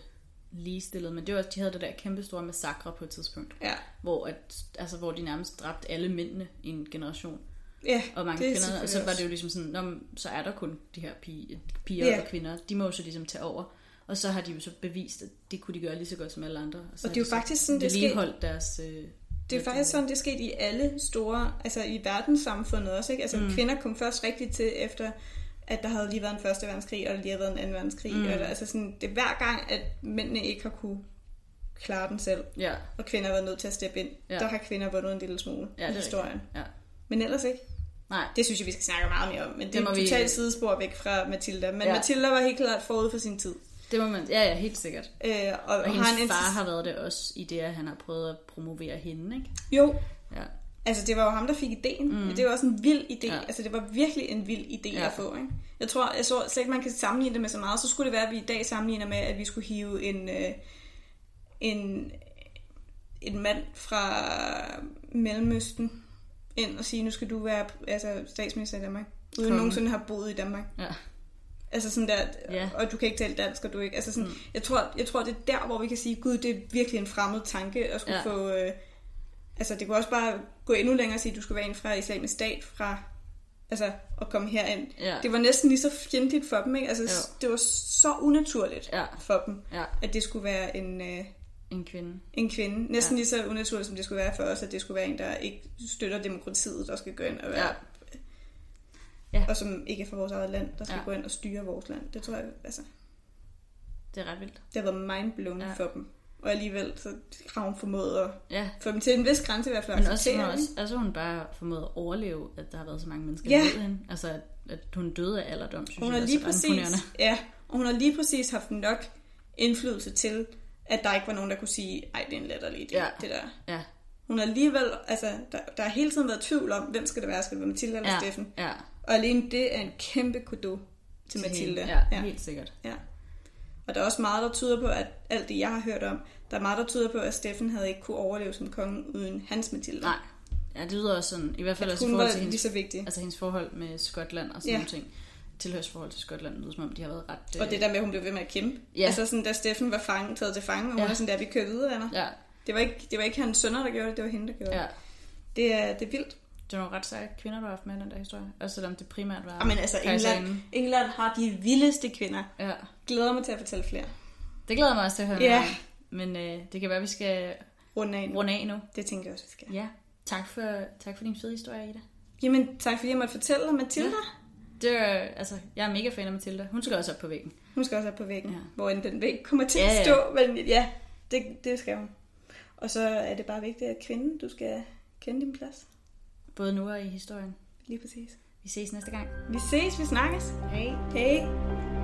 ligestillet, men det var også, de havde det der kæmpe store massakre på et tidspunkt, Ja, hvor, at, altså, hvor de nærmest dræbte alle mændene i en generation. ja Og mange det er kvinder, og så var det jo ligesom sådan, så er der kun de her pige, piger Ja. og kvinder, de må jo så ligesom tage over. Og så har de jo så bevist, at det kunne de gøre lige så godt som alle andre. Og, så Og det er jo faktisk sådan, det sket. vedligeholdt deres... Øh, Det er faktisk sådan, det er sket i alle store, altså i verdenssamfundet også, ikke? Altså mm. kvinder kom først rigtigt til efter, at der havde lige været en første verdenskrig, og der lige havde været en anden verdenskrig. Mm. Eller, altså sådan, det er hver gang, at mændene ikke har kunne klare den selv, Ja, og kvinder har været nødt til at steppe ind, Ja. der har kvinder vundet en lille smule ja, i historien. Ja. Men ellers ikke. Nej, Det synes jeg, vi skal snakke meget mere om, men det, Det er vi- totalt sidespor væk fra Matilda. Men ja. Matilda var helt klart forud for sin tid. Det må man... Ja, ja, helt sikkert. Øh, og, Og hendes har en far har været det også i det, at han har prøvet at promovere hende, ikke? Jo, Ja. Altså, det var jo ham, der fik ideen. Mm. Det var også en vild idé. Ja. Altså, det var virkelig en vild idé Ja. at få, ikke? Jeg tror, jeg tror slet ikke, man kan sammenligne det med så meget. Så skulle det være, at vi i dag sammenligner med, at vi skulle hive en, øh, en, en mand fra Mellemøsten ind og sige, nu skal du være altså, statsminister i Danmark. Uden Konge. nogensinde har boet i Danmark. Ja. Altså sådan der, Ja. og du kan ikke tale dansk, og du ikke, altså sådan, mm. jeg, tror, jeg tror, det er der, hvor vi kan sige, gud, det er virkelig en fremmed tanke at skulle Ja. få, øh, altså det kunne også bare gå endnu længere og sige, at du skulle være en fra islamisk stat, fra, altså at komme herind. Ja. Det var næsten lige så fjendtligt for dem, ikke? Altså Jo. det var så unaturligt Ja. for dem, Ja, at det skulle være en, øh, en kvinde. en kvinde. Næsten ja. lige så unaturligt, som det skulle være for os, at det skulle være en, der ikke støtter demokratiet, der skal gå ind og være... Ja. Ja. Og som ikke er fra vores eget land, der skal Ja. gå ind og styre vores land. Det tror jeg, altså... Det er ret vildt. Det har været mindblowing Ja. for dem. Og alligevel så har hun formået at Ja, få dem til en vis grænse i hvert fald. men også, hun også, altså hun bare formået at overleve, at der har været så mange mennesker Ja. imod hende. Altså, at, at hun døde af alderdom, synes? Hun jeg også lige er præcis, ja, og hun har lige præcis haft nok indflydelse til, at der ikke var nogen, der kunne sige, ej, det er en latterlig idé, ja. det der. Ja, Hun har alligevel, altså, der, der har hele tiden været tvivl om, hvem skal det være? Skal det være Mathilde eller ja, Steffen? ja. Og alene det er en kæmpe kudo til Til Mathilde. hende. Ja, ja. helt sikkert. Ja. Og der er også meget, der tyder på, at alt det, jeg har hørt om, der er meget, der tyder på, at Steffen havde ikke kunne overleve som konge uden hans Mathilde. Nej, ja, det lyder også sådan, i hvert fald også i forhold var til hendes, så vigtig. altså hendes forhold med Skotland og sådan Ja. nogle ting. Tilhørsforhold til Skotland lyder som om, de har været ret... Og det der med, at hun blev ved med at kæmpe. Ja. Altså sådan, da Steffen var fanget, taget til fange, og hun Ja. er sådan der, vi kører videre, venner. Ja, Det var ikke, det var ikke hans sønner, der gjorde det, det var hende, der gjorde ja. det. Det er, det er vildt. Det er nogle ret seje kvinder, der har haft med i den der historie. Også selvom det primært var Jamen altså, England. England har de vildeste kvinder. Ja, Glæder mig til at fortælle flere. det glæder mig også til at høre Ja. Men øh, det kan være, at vi skal Runde af nu. runde af nu. Det tænker jeg også, vi skal. Ja, tak for, tak for din fede historie, Ida. Jamen, tak fordi jeg måtte fortælle om Mathilda. Det er, altså, jeg er mega fan af Mathilda. Hun skal også op på væggen. Hun skal også op på væggen, Ja. ja. hvor end den væg kommer til Ja, at ja. stå. Men ja, det, det skal hun. Og så er det bare vigtigt, at kvinden, du skal kende din plads. Både nu og i historien. Lige præcis. Vi ses næste gang. Vi ses, vi snakkes. Hej. Hej.